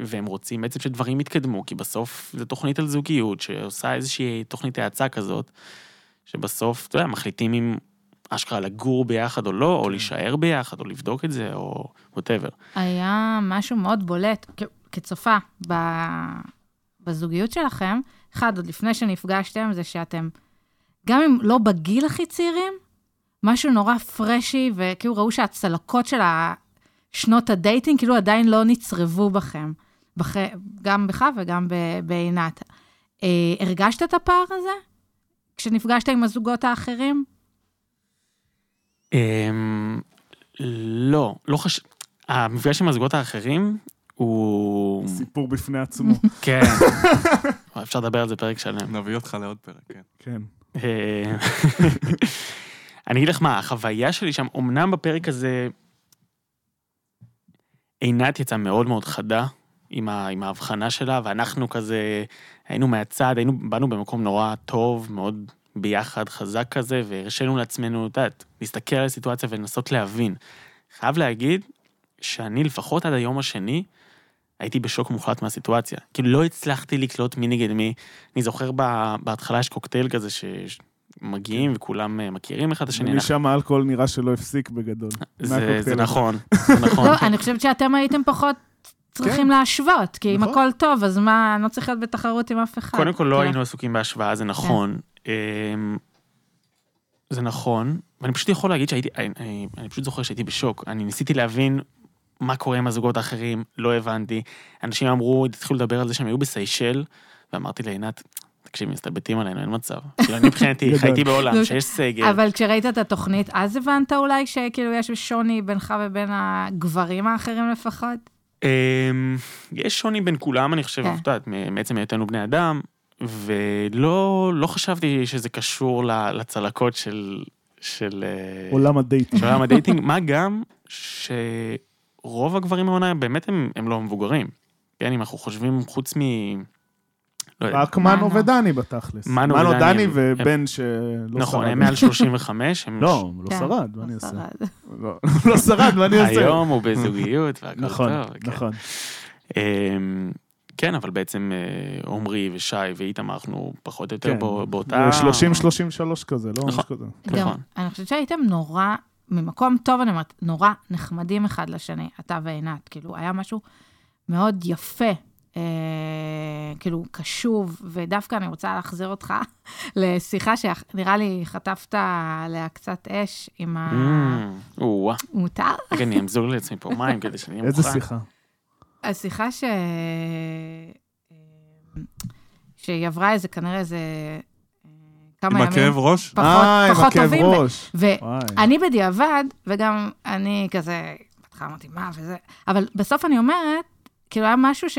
והם רוצים בעצם שדברים יתקדמו, כי בסוף זו תוכנית על זוגיות שעושה איזושהי תוכנית האצה כזאת, שבסוף, אתה יודע, מחליטים אם אשכרה לגור ביחד או לא, או להישאר ביחד, או לבדוק את זה, או whatever. היה משהו מאוד בולט, כ- כצופה ב- בזוגיות שלכם, אחד, עוד לפני שנפגשתם, זה שאתם, גם אם לא בגיל הכי צעירים, משהו נורא freshy, וכאילו ראו שהצלקות של שנות ה dating כאילו עדיין לא נצרבו בכם, בח... גם בך וגם בעינת. אה, הרגשת את הפער הזה כשנפגשת עם הזוגות האחרים? אמ, לא, לא חש... המפגש עם הזוגות האחרים הוא... סיפור בפני עצמו. כן. אפשר לדבר על זה פרק שלם. נביא אותך לעוד פרק, כן. כן. אה, אני אגיד לך מה, החוויה שלי שם, אמנם בפרק הזה, עינת יצאה מאוד מאוד חדה עם, ה, עם ההבחנה שלה, ואנחנו כזה, היינו מהצד, היינו, באנו במקום נורא טוב, מאוד ביחד, חזק כזה, והרשינו לעצמנו, את יודעת, להסתכל על הסיטואציה ולנסות להבין. חייב להגיד שאני לפחות עד היום השני, הייתי בשוק מוחלט מהסיטואציה. כאילו לא הצלחתי לקלוט מי נגד מי. אני זוכר ב- בהתחלה יש קוקטייל כזה שמגיעים וכולם אה, מכירים אחד את השני. ומשם האלכוהול נראה שלא הפסיק בגדול. זה. נכון, זה נכון. לא, אני חושבת שאתם הייתם פחות צריכים להשוות, כי אם נכון. הכל טוב, אז מה, אני לא צריך להיות בתחרות עם אף אחד. קודם כל לא כאילו. היינו עסוקים בהשוואה, זה נכון. אמ, זה נכון, ואני פשוט יכול להגיד שהייתי, אני, אני, אני פשוט זוכר שהייתי בשוק. אני ניסיתי להבין מה קורה עם הזוגות האחרים, לא הבנתי. אנשים אמרו, התחילו לדבר על זה שהם היו בסיישל, ואמרתי לעינת, תקשיבי, מסתלבטים עלינו, אין מצב. כאילו, אני מבחינתי. חייתי בעולם לא, שיש סגל. אבל כשראית את התוכנית, אז הבנת אולי שכאילו יש שוני בינך ובין הגברים האחרים לפחות? אמ, יש שוני בין כולם, אני חושב, כן. את יודעת, מעצם היותנו בני אדם, ולא לא חשבתי שזה קשור לצלקות של... של אה, עולם ה dating. של עולם ה dating, מה גם שרוב הגברים העונה באמת הם, הם לא מבוגרים. כן, אם אנחנו חושבים חוץ מ... לא רק מנו מנו. ודני בתכלס. מנו מנו ודני דני הם- ובן שלא שרד. נכון, הם מעל 35, הם... לא, הוא לא כן, שרד, מה אני לא אעשה? שרד. לא לא שרד, מה אני אעשה? היום הוא בזוגיות והכל נכון, טוב. כן. נכון. אמ, כן, אבל בעצם אה, עמרי ושי ואיתמר, אנחנו פחות או יותר כן. בא- באותה... 30-33 כזה, לא? נכון. משהו כזה. גם, נכון. אני חושבת שהייתם נורא, ממקום טוב, אני אומרת, נורא נחמדים אחד לשני, אתה ועינת. כאילו, היה משהו מאוד יפה אה, כאילו, קשוב, ודווקא אני רוצה להחזיר אותך לשיחה שנראה לי חטפת עליה קצת אש עם ה... Mm, או-אה. מותר? רגע, אני אמזוג לעצמי פה מים כדי שאני אהיה מוכן. איזה שיחה? השיחה ש... שהיא עברה איזה, כנראה איזה... אה, כמה עם ימים. הכאב ראש? פחות, אה, עם פחות הכאב טובים. ראש. ואני בדיעבד, וגם אני כזה, בהתחלה אמרתי, מה וזה, אבל בסוף אני אומרת, כאילו היה משהו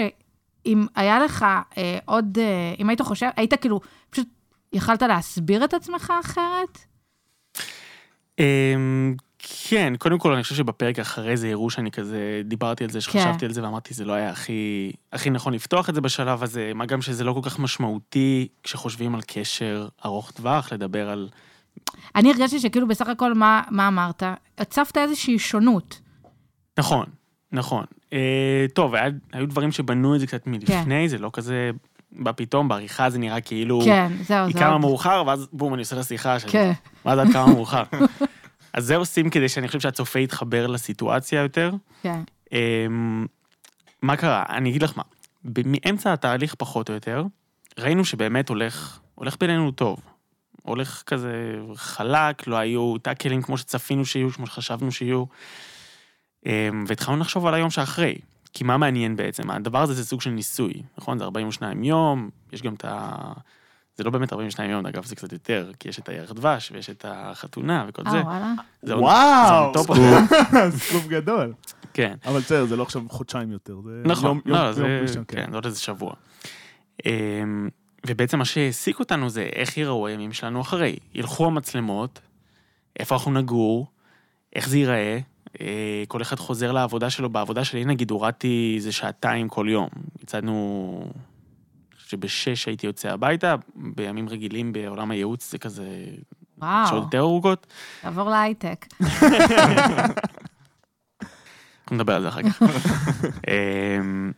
שאם היה לך אה, עוד, אה, אם היית חושב, היית כאילו, פשוט יכלת להסביר את עצמך אחרת? אמ, כן, קודם כל, אני חושב שבפרק אחרי זה הראו שאני כזה, דיברתי על זה, שחשבתי על זה ואמרתי, זה לא היה הכי, הכי נכון לפתוח את זה בשלב הזה, מה גם שזה לא כל כך משמעותי כשחושבים על קשר ארוך טווח, לדבר על... אני הרגשתי שכאילו בסך הכל, מה, מה אמרת? הצפת איזושהי שונות. נכון, נכון. אה, טוב, היה, היו דברים שבנו את זה קצת מלפני, זה לא כזה בא פתאום, בעריכה זה נראה כאילו... כן, זהו, היא קמה. מאוחר, ואז בום, אני עושה לה שיחה, שאני, כן, מה זה עד כמה מאוחר. אז זה עושים כדי שאני חושב שהצופה יתחבר לסיטואציה יותר. כן. אמ, מה קרה? אני אגיד לך מה. מאמצע התהליך פחות או יותר, ראינו שבאמת הולך, הולך בינינו טוב. הולך כזה חלק, לא היו טאקלים כמו שצפינו שיהיו, כמו שחשבנו שיהיו. אמ, והתחלנו לחשוב על היום שאחרי. כי מה מעניין בעצם? הדבר הזה זה סוג של ניסוי, נכון? זה 42 יום, יש גם את ה... זה לא באמת 42 יום, אגב, זה קצת יותר, כי יש את הירח דבש ויש את החתונה וכל זה. אה, וואלה. זה וואו, it. סקופ גדול. כן. אבל בסדר, זה לא עכשיו חודשיים יותר. זה נכון, יום- לא, יום זה, ראשון, כן, זה עוד איזה שבוע. אמ, ובעצם מה שהעסיק אותנו זה איך ייראו הימים שלנו אחרי. ילכו המצלמות, איפה אנחנו נגור, איך זה ייראה, אה, כל אחד חוזר לעבודה שלו, בעבודה שלי נגיד הורדתי איזה שעתיים כל יום. יצאנו, שבשש הייתי יוצא הביתה, בימים רגילים בעולם הייעוץ זה כזה וואו, שעות יותר ארוכות. תעבור להייטק. אנחנו נדבר על זה אחר כך. אמ,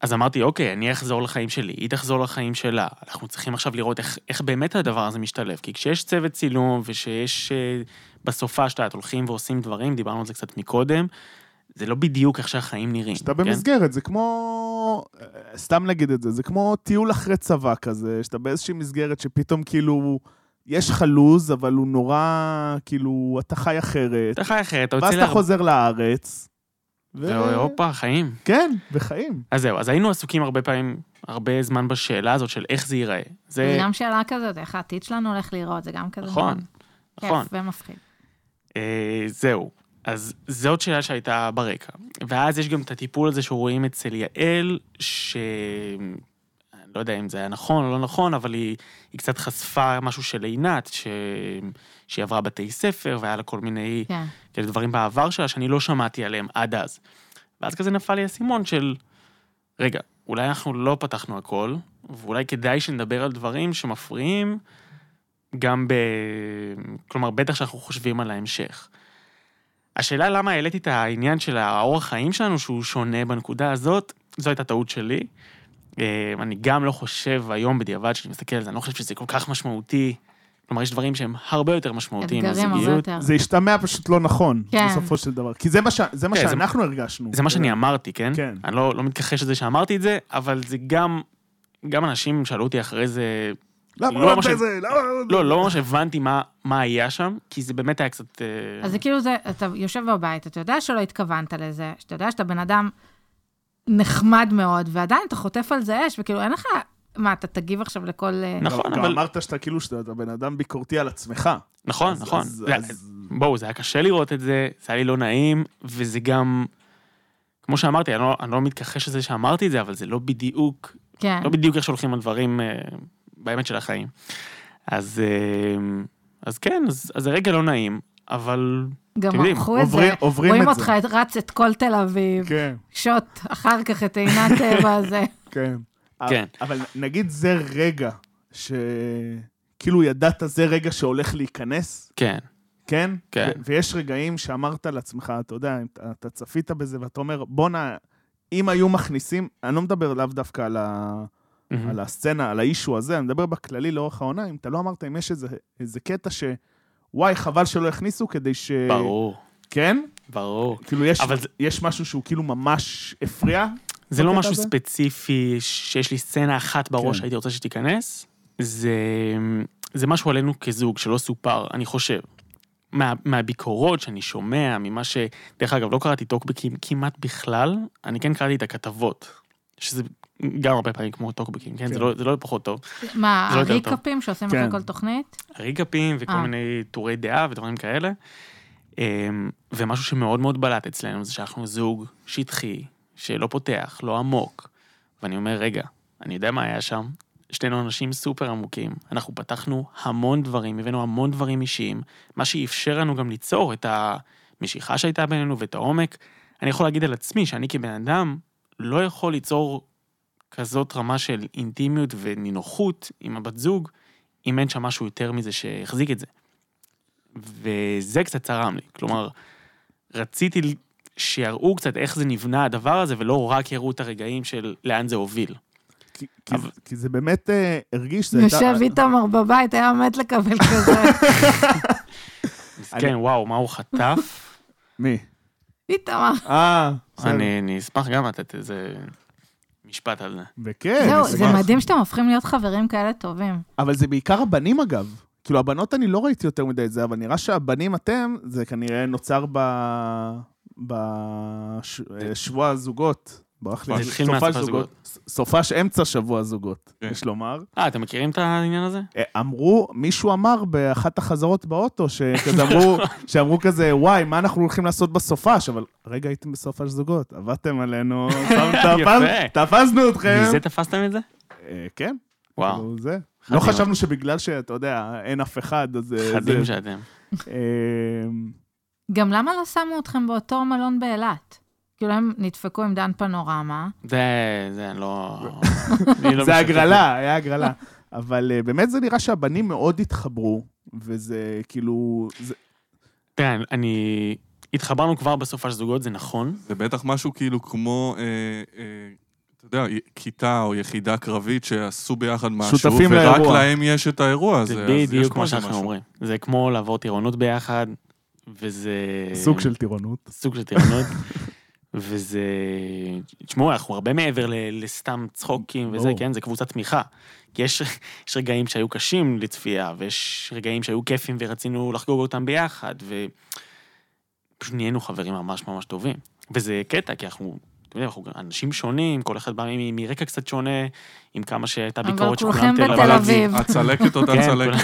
אז אמרתי, אוקיי, אני אחזור לחיים שלי, היא תחזור לחיים שלה. אנחנו צריכים עכשיו לראות איך, איך באמת הדבר הזה משתלב. כי כשיש צוות צילום ושיש בסופה שאתה הולכים ועושים דברים, דיברנו על זה קצת מקודם, זה לא בדיוק איך שהחיים נראים. כשאתה כן? במסגרת, זה כמו, סתם נגיד את זה, זה כמו טיול אחרי צבא כזה, שאתה באיזושהי מסגרת שפתאום כאילו, יש לך לוז, אבל הוא נורא, כאילו, אתה חי אחרת, אתה חי אחרת, אתה ואז יוצא אתה להר... חוזר לארץ. ו- והופה, חיים. כן, בחיים. אז זהו, אז היינו עסוקים הרבה פעמים, הרבה זמן בשאלה הזאת של איך זה ייראה. זה זה... גם שאלה כזאת, איך העתיד שלנו הולך להיראות, זה גם כזה נכון, נכון. כיף ומפחיד. אה, זהו. אז זאת שאלה שהייתה ברקע. ואז יש גם את הטיפול הזה שרואים אצל יעל, ש... אני לא יודע אם זה היה נכון או לא נכון, אבל היא, היא קצת חשפה משהו של עינת, ש... שהיא עברה בתי ספר, והיה לה כל מיני כן. כאלה דברים בעבר שלה שאני לא שמעתי עליהם עד אז. ואז כזה נפל לי האסימון של, רגע, אולי אנחנו לא פתחנו הכל, ואולי כדאי שנדבר על דברים שמפריעים גם ב... כלומר, בטח שאנחנו חושבים על ההמשך. השאלה למה העליתי את העניין של האורח חיים שלנו, שהוא שונה בנקודה הזאת, זו הייתה טעות שלי. אה, אני גם לא חושב היום בדיעבד, כשאני מסתכל על זה, אני לא חושב שזה כל כך משמעותי. כלומר, יש דברים שהם הרבה יותר משמעותיים אתגרים הרבה לזוגיות. יותר. זה השתמע פשוט לא נכון, כן. בסופו של דבר. כי זה מה ש- זה מה כן, זה- שאנחנו הרגשנו. זה מה שאני אמרתי, כן? כן. אני לא, לא מתכחש לזה שאמרתי את זה, אבל זה גם, גם אנשים שאלו אותי אחרי זה, למה לא אמרת מה ש- את זה? למה... לא, לא ממש הבנתי מה, מה היה שם, כי זה באמת היה קצת... אה, אז זה כאילו זה, אתה יושב בבית, אתה יודע שלא התכוונת לזה, שאתה יודע שאתה בן אדם נחמד מאוד, ועדיין אתה חוטף על זה אש, וכאילו אין לך, מה, אתה תגיב עכשיו לכל... אה, נכון, אבל... אמרת שאתה כאילו, שאתה אתה בן אדם ביקורתי על עצמך. נכון, נכון. בואו, זה היה קשה לראות את זה, זה היה לי לא נעים, וזה גם... כמו שאמרתי, אני לא, אני לא מתכחש לזה שאמרתי את זה, אבל זה לא בדיוק, כן. לא בדיוק איך שהולכים הדברים אה, באמת של החיים. אז, אה, אז כן, אז, אז זה רגע לא נעים, אבל גם יודעים, ערכו את זה, עוברים- עוברים רואים את אותך רץ את כל תל אביב, כן, שוט אחר כך את עינת טבע הזה. כן. כן. אבל נגיד זה רגע שכאילו ידעת זה רגע שהולך להיכנס, כן, כן? כן. ו- ויש רגעים שאמרת לעצמך, אתה יודע, אתה- אתה צפית בזה ואתה אומר, בואנה, אם היו מכניסים, אני לא מדבר לאו דווקא על, ה, מהמם. על הסצנה, על האישו הזה, אני מדבר בכללי לאורך העונה, אם אתה לא אמרת, אם יש איזה, איזה קטע ש... וואי, חבל שלא הכניסו כדי ש... ברור, כן? ברור. כאילו, יש, אבל יש משהו שהוא כאילו ממש הפריע? זה לא משהו הזה? ספציפי שיש לי סצנה אחת בראש כן. שהייתי רוצה שתיכנס. זה, זה משהו עלינו כזוג שלא סופר, אני חושב. מה, מהביקורות שאני שומע, ממה ש... דרך אגב, לא קראתי טוקבקים כמעט בכלל, אני כן קראתי את הכתבות, שזה גם הרבה פעמים כמו טוקבקים, כן? כן. זה, לא, זה לא פחות טוב. מה, לא. הריקאפים שעושים כן. אחרי כל תוכנית? ריקאפים וכל אה. מיני טורי דעה ודברים כאלה. אמ, ומשהו שמאוד מאוד בלט אצלנו זה שאנחנו זוג שטחי, שלא פותח, לא עמוק. ואני אומר, רגע, אני יודע מה היה שם. שנינו אנשים סופר עמוקים, אנחנו פתחנו המון דברים, הבאנו המון דברים אישיים, מה שאפשר לנו גם ליצור את המשיכה שהייתה בינינו ואת העומק. אני יכול להגיד על עצמי שאני כבן אדם לא יכול ליצור כזאת רמה של אינטימיות ונינוחות עם הבת זוג, אם אין שם משהו יותר מזה שהחזיק את זה. וזה קצת צרם לי. כלומר, רציתי שיראו קצת איך זה נבנה הדבר הזה, ולא רק יראו את הרגעים של לאן זה הוביל. כי- אבל- זה- כי זה באמת אה, הרגיש. יושב איתמר בבית, היה מת לקבל כזה. כן, וואו, מה הוא חטף? מי? איתמר. אה, אני אשמח גם לתת איזה משפט על זה. וכן, זהו, זה. מדהים שאתם הופכים להיות חברים כאלה טובים. אבל זה בעיקר הבנים אגב. כאילו, הבנות אני לא ראיתי יותר מדי את זה, אבל נראה שהבנים אתם, זה כנראה נוצר ב... בשבוע הזוגות. ברח לי. סופש מהסופש הזוגות. סופש אמצע שבוע הזוגות, כן. יש לומר. אה, אתם מכירים את העניין הזה? אה, אמרו, מישהו אמר באחת החזרות באוטו, שכזה אמרו, שאמרו כזה, וואי, מה אנחנו הולכים לעשות בסופש? אבל רגע, הייתם בסופש זוגות, עבדתם עלינו, תפסנו אתכם. מזה תפסתם את זה? אה, כן, וואו, כאילו, זה. לא חשבנו שבגלל שאתה יודע, אין אף אחד, אז... אה, חדים שאתם. אה, גם למה לא שמו אתכם באותו מלון באילת? כאילו הם נדפקו עם דן פנורמה. זה, זה לא... לא זה. הגרלה, היה הגרלה. אבל אה, באמת זה נראה שהבנים מאוד התחברו, וזה כאילו... תראה, אני... התחברנו כבר בסוף של זוגות, זה נכון. זה בטח משהו כאילו כמו, אה, אה, אתה יודע, כיתה או יחידה קרבית שעשו ביחד משהו, שותפים ורק לאירוע. להם יש את האירוע הזה. זה בדיוק מה שאנחנו. אומרים. זה כמו לעבור טירונות ביחד, וזה... סוג של טירונות. סוג של טירונות. וזה... תשמעו, אנחנו הרבה מעבר ל- לסתם צחוקים וזה, ברור. כן? זה קבוצת תמיכה. כי יש, יש רגעים שהיו קשים לצפייה, ויש רגעים שהיו כיפים ורצינו לחגוג אותם ביחד, ופשוט נהיינו חברים ממש ממש טובים. וזה קטע, כי אנחנו, אתה יודע, אנחנו אנשים שונים, כל אחד בא מ- מרקע קצת שונה, עם כמה שהייתה אבל ביקורת כולכם שכולם בתל תל אביב. הצלקת אותה כן, צלקת.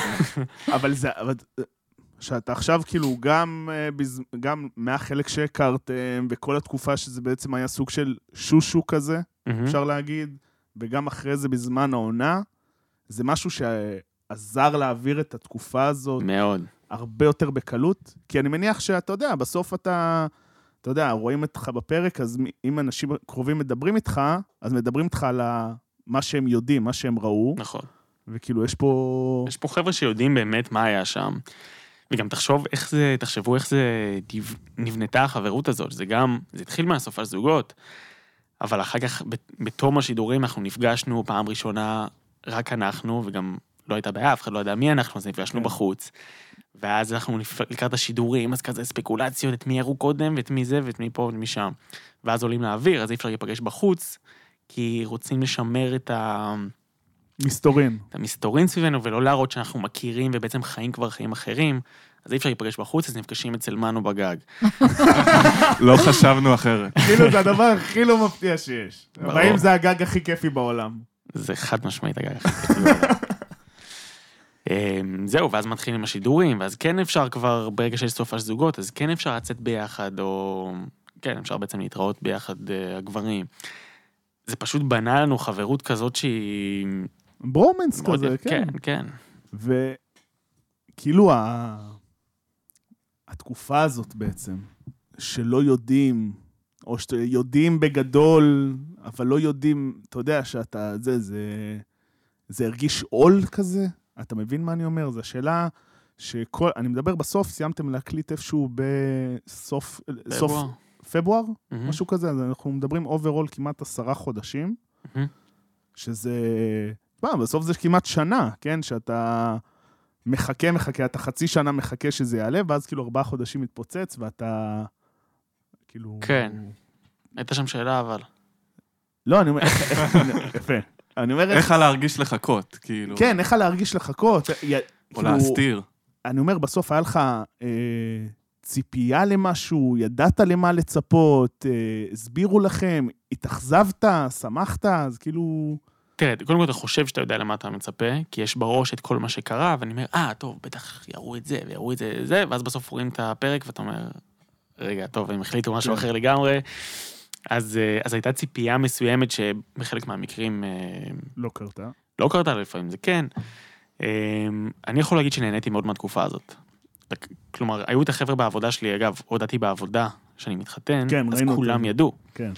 אבל זה... אבל- שאתה עכשיו כאילו גם, אה, גם מהחלק שהכרתם, וכל התקופה שזה בעצם היה סוג של שושו כזה, מהמם. אפשר להגיד, וגם אחרי זה בזמן העונה, זה משהו שעזר להעביר את התקופה הזאת מאוד. הרבה יותר בקלות, כי אני מניח שאתה יודע, בסוף אתה, אתה יודע, רואים אותך בפרק, אז אם אנשים קרובים מדברים איתך, אז מדברים איתך על מה שהם יודעים, מה שהם ראו, נכון. וכאילו יש פה... יש פה חבר'ה שיודעים באמת מה היה שם. וגם תחשוב איך זה, תחשבו איך זה נב- נבנתה החברות הזאת. זה גם, זה התחיל מהסופש זוגות, אבל אחר כך, בתום השידורים, אנחנו נפגשנו פעם ראשונה, רק אנחנו, וגם לא הייתה בעיה, אף אחד לא ידע מי אנחנו, אז נפגשנו כן. בחוץ. ואז אנחנו לקראת השידורים, אז כזה ספקולציות, את מי הראו קודם, ואת מי זה, ואת מי פה, ואת מי שם. ואז עולים לאוויר, אז אי אפשר להיפגש בחוץ, כי רוצים לשמר את ה... מסתורין. את המסתורין סביבנו, ולא להראות שאנחנו מכירים ובעצם חיים כבר חיים אחרים, אז אי אפשר להיפגש בחוץ, אז נפגשים אצל מנו בגג. לא חשבנו אחרת. כאילו זה הדבר הכי לא מפתיע שיש. והאם זה הגג הכי כיפי בעולם. זה חד משמעית הגג הכי כיף בעולם. אמ, זהו, ואז מתחילים השידורים, ואז כן אפשר כבר, ברגע שיש סופש זוגות, אז כן אפשר לצאת ביחד, או... כן, אפשר בעצם להתראות ביחד, אה, הגברים. זה פשוט בנה לנו חברות כזאת שהיא... ברומנס כזה, יפה. כן. כן, כן. וכאילו ה... התקופה הזאת בעצם, שלא יודעים, או שיודעים בגדול, אבל לא יודעים, אתה יודע שאתה, זה, זה, זה הרגיש עול כזה? אתה מבין מה אני אומר? זו השאלה שכל, אני מדבר בסוף, סיימתם להקליט איפשהו בסוף, סוף פברואר. פברואר, מהמם, משהו כזה, אז אנחנו מדברים overall כמעט עשרה חודשים. מהמם. שזה... מה, בסוף זה כמעט שנה, כן? שאתה מחכה, מחכה, אתה חצי שנה מחכה שזה יעלה, ואז כאילו ארבעה חודשים מתפוצץ, ואתה... כאילו... כן. הייתה שם שאלה, אבל... לא, אני אומר, יפה. אני אומר, איך... להרגיש לחכות, כאילו. כן, איך להרגיש לחכות. או כאילו, להסתיר. אני אומר, בסוף היה לך אה, ציפייה למשהו, ידעת למה לצפות, אה, הסבירו לכם, התאכזבת, שמחת, אז כאילו... תראה, קודם כל אתה חושב שאתה יודע למה אתה מצפה, כי יש בראש את כל מה שקרה, ואני אומר, אה, טוב, בטח יראו את זה, ויראו את זה, זה, ואז בסוף רואים את הפרק, ואתה אומר, רגע, טוב, הם החליטו משהו כן. אחר לגמרי. אז, אה, אז הייתה ציפייה מסוימת שבחלק מהמקרים אה, לא קרתה. לא קרתה, לפעמים זה כן. אה, אני יכול להגיד שנהניתי מאוד מהתקופה הזאת. כלומר, היו את החבר'ה בעבודה שלי, אגב, הודעתי בעבודה שאני מתחתן, כן, אז כולם אותו. ידעו. כן.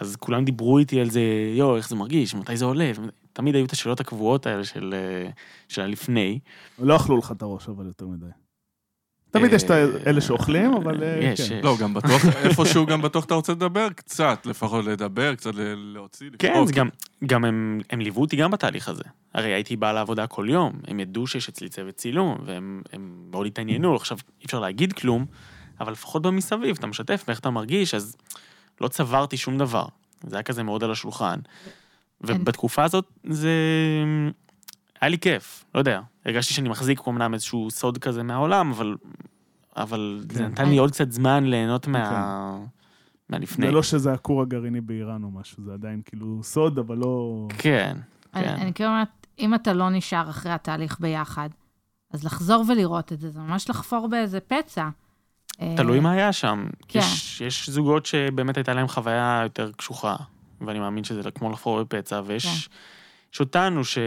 אז כולם דיברו איתי על זה, יואו, איך זה מרגיש, מתי זה עולה, תמיד היו את השאלות הקבועות האלה של, אה, של הלפני. לא אכלו לך את הראש, אבל יותר מדי. תמיד יש את אלה שאוכלים, אבל... אה, יש, כן. יש. לא, גם בטוח, איפשהו גם בטוח אתה רוצה לדבר קצת, לפחות לדבר, קצת ל- להוציא, כן, לכתוב. זה גם, גם הם, הם ליוו אותי גם בתהליך הזה. הרי הייתי בא לעבודה כל יום, הם ידעו שיש אצלי צוות צילום, והם הם מאוד התעניינו, עכשיו אי אפשר להגיד כלום, אבל לפחות במסביב, אתה משתף באיך אתה מרגיש, אז לא צברתי שום דבר. זה היה כזה מאוד על השולחן. ובתקופה הזאת זה... היה לי כיף, לא יודע. הרגשתי שאני מחזיק אמנם איזשהו סוד כזה מהעולם, אבל, אבל זה כן. נתן לי עוד קצת זמן ליהנות מה... מהלפני. זה לא שזה הכור הגרעיני באיראן או משהו, זה עדיין כאילו סוד, אבל לא... כן, אני, כן. אני כאילו אומרת, אם אתה לא נשאר אחרי התהליך ביחד, אז לחזור ולראות את זה, זה ממש לחפור באיזה פצע. תלוי מה היה שם. כן. יש, יש זוגות שבאמת הייתה להם חוויה יותר קשוחה, ואני מאמין שזה כמו לחפור בפצע, ויש כן. אותנו ש...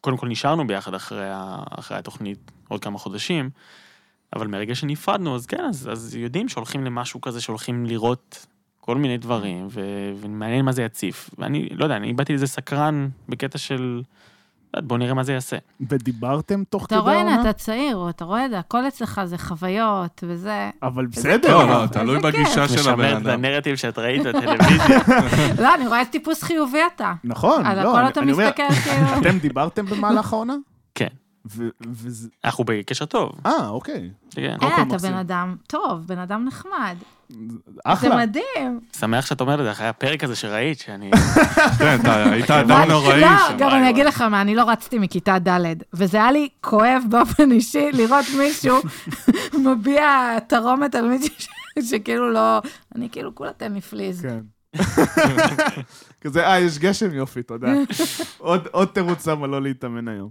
קודם כל נשארנו ביחד אחרי, ה... אחרי התוכנית עוד כמה חודשים, אבל מרגע שנפרדנו, אז כן, אז, אז יודעים שהולכים למשהו כזה, שהולכים לראות כל מיני דברים, ו... ומעניין מה זה יציף. ואני, לא יודע, אני באתי לזה סקרן בקטע של, בוא נראה מה זה יעשה. ודיברתם תוך אתה כדי רואה, הנה, העונה? אתה צעיר, אתה רואה את זה, הכל אצלך זה חוויות וזה. אבל בסדר. לא. לא, תלוי בגישה של הבן משמר את אדם. הנרטיב שאת ראית בטלוויזיה. לא, אני רואה טיפוס חיובי אתה. נכון, על לא, הכל אני- אתה מסתכל כאילו... אתם דיברתם במהלך העונה? כן. אנחנו בקשר טוב. אה, אוקיי. כן. אה, אתה. בן אדם טוב, בן אדם נחמד. זה אחלה. מדהים. שמח שאת אומרת את זה, אחרי הפרק הזה שראית, שאני... כן, אתה היית? אדם נוראי לא. גם אני אגיד. לך מה, אני לא רצתי מכיתה ד', וזה היה לי כואב באופן אישי לראות מישהו מביע תרעומת על מישהו שכאילו לא... אני כאילו, כולה תן לי פליז. כן. כזה, אה, יש גשם, יופי, תודה. עוד עוד תירוץ למה לא להתאמן היום.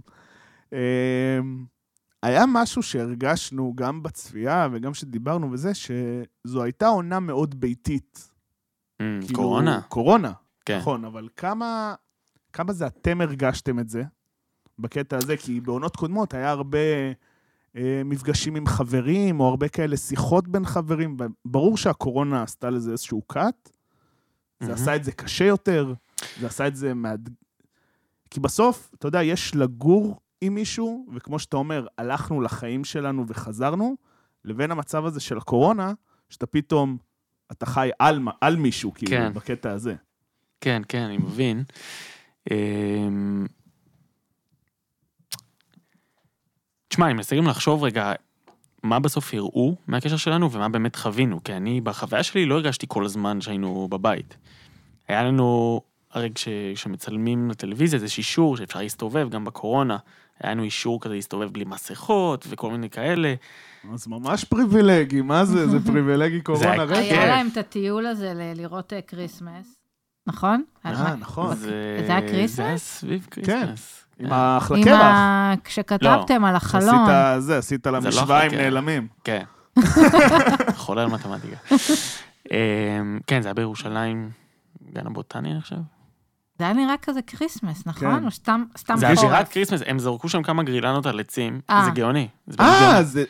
היה משהו שהרגשנו גם בצפייה וגם שדיברנו וזה, שזו הייתה עונה מאוד ביתית. אמ, כאילו, קורונה. קורונה, כן. נכון, אבל כמה, כמה זה אתם הרגשתם את זה בקטע הזה? כי בעונות קודמות היה הרבה אה, מפגשים עם חברים, או הרבה כאלה שיחות בין חברים, וברור שהקורונה עשתה לזה איזשהו cut. זה מהמם. עשה את זה קשה יותר, זה עשה את זה מעד... כי בסוף, אתה יודע, יש לגור עם מישהו, וכמו שאתה אומר, הלכנו לחיים שלנו וחזרנו, לבין המצב הזה של הקורונה, שאתה פתאום, אתה חי על, על מישהו, כאילו, כן. בקטע הזה. כן, כן, אני מבין. אמ, תשמע, אני מנסה גם לחשוב רגע, מה בסוף הראו מהקשר שלנו ומה באמת חווינו, כי אני, בחוויה שלי לא הרגשתי כל הזמן שהיינו בבית. היה לנו, הרי כש- כשמצלמים לטלוויזיה, זה אישור שאפשר להסתובב, גם בקורונה. היה לנו אישור כזה להסתובב בלי מסכות וכל מיני כאלה. אז ממש פריבילגי, מה זה? זה פריבילגי קורונה רגע. היה כן. להם את הטיול הזה לראות אה, Christmas, נכון? אה, נכון. אה, זה היה Christmas? זה היה סביב Christmas. עם כן. ההחלקה על קרח. ה... כשכתבתם על החלון. עשית זה, עשית לה לא משוואה עם. נעלמים. כן. חולה על מתמטיקה. אמ, כן, זה היה בירושלים, גן הבוטני, אני חושב. זה היה נראה כזה Christmas, נכון? כן. או סתם סתם זה היה חורף? שירת Christmas, הם זרקו שם כמה גירלנדות על עצים, אה. זה גאוני. אה. זה...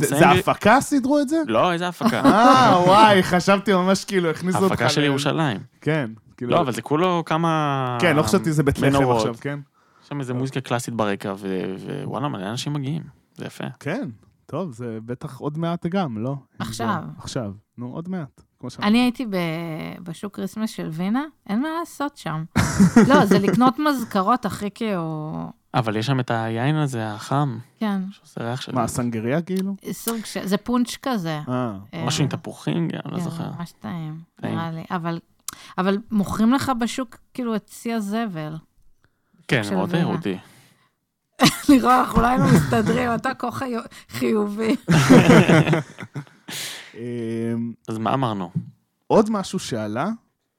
זה הפקה סידרו את זה? לא, איזה הפקה. אה, וואי, חשבתי ממש כאילו, הכניסו אותך... הפקה של ירושלים. כן. כאילו- לא, אבל זה כולו כמה... כן, לא חשבתי שזה בית לחם. עכשיו, כן? יש שם איזה מוזיקה קלאסית ברקע, ווואלה, מלא אנשים מגיעים. זה יפה. כן. טוב, זה בטח עוד מעט גם, לא? עכשיו. עכשיו. נו, עוד מעט. כמו. אני הייתי ב... בשוק Christmas של וינה, אין מה לעשות שם. לא, זה לקנות מזכרות הכי כאילו... אבל יש שם את היין הזה, החם, כן, שעושה ריח של... מה, הסנגריה כאילו? סוג של... זה פונץ' כזה. אה. אה, משהו עם תפוחים, גם, לא כן, זוכר. ממש טעים. נראה לי. אבל אבל מוכרים לך בשוק, כאילו, את שיא הזבל. כן, מאוד. תיירותי. לראות, אנחנו לא היינו מסתדרים, אתה כה חי- חיובי. אמ, אז מה אמרנו? עוד משהו שעלה,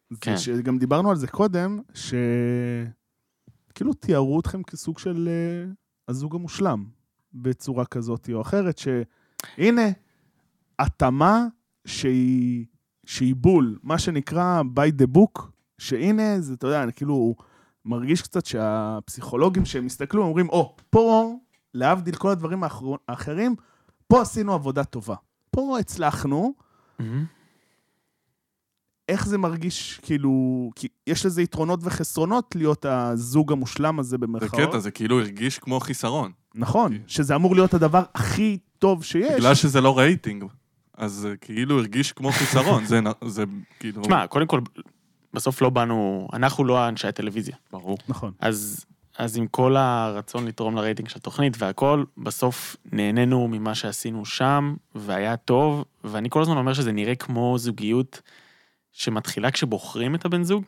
זה כן. שגם דיברנו על זה קודם, שכאילו תיארו אתכם כסוג של אה, הזוג המושלם, בצורה כזאת או אחרת, שהנה, התאמה שהיא, שהיא בול, מה שנקרא by the book, שהנה, זה, אתה יודע, אני כאילו מרגיש קצת שהפסיכולוגים שהם הסתכלו, אומרים, או, פה, להבדיל כל הדברים האחר- האחרים, פה עשינו עבודה טובה. פה הצלחנו, מהמם. איך זה מרגיש, כאילו, כי יש לזה יתרונות וחסרונות להיות הזוג המושלם הזה זה במרכאות. קטע, זה כאילו הרגיש כמו חיסרון. נכון, שזה אמור להיות הדבר הכי טוב שיש. בגלל שזה לא רייטינג, אז זה כאילו הרגיש כמו חיסרון. זה זה כאילו... תשמע, קודם כל, בסוף לא באנו, אנחנו לא אנשי הטלוויזיה. ברור. נכון. אז, אז עם כל הרצון לתרום לרייטינג של התוכנית והכל, בסוף נהנינו ממה שעשינו שם, והיה טוב, ואני כל הזמן אומר שזה נראה כמו זוגיות שמתחילה כשבוחרים את הבן זוג,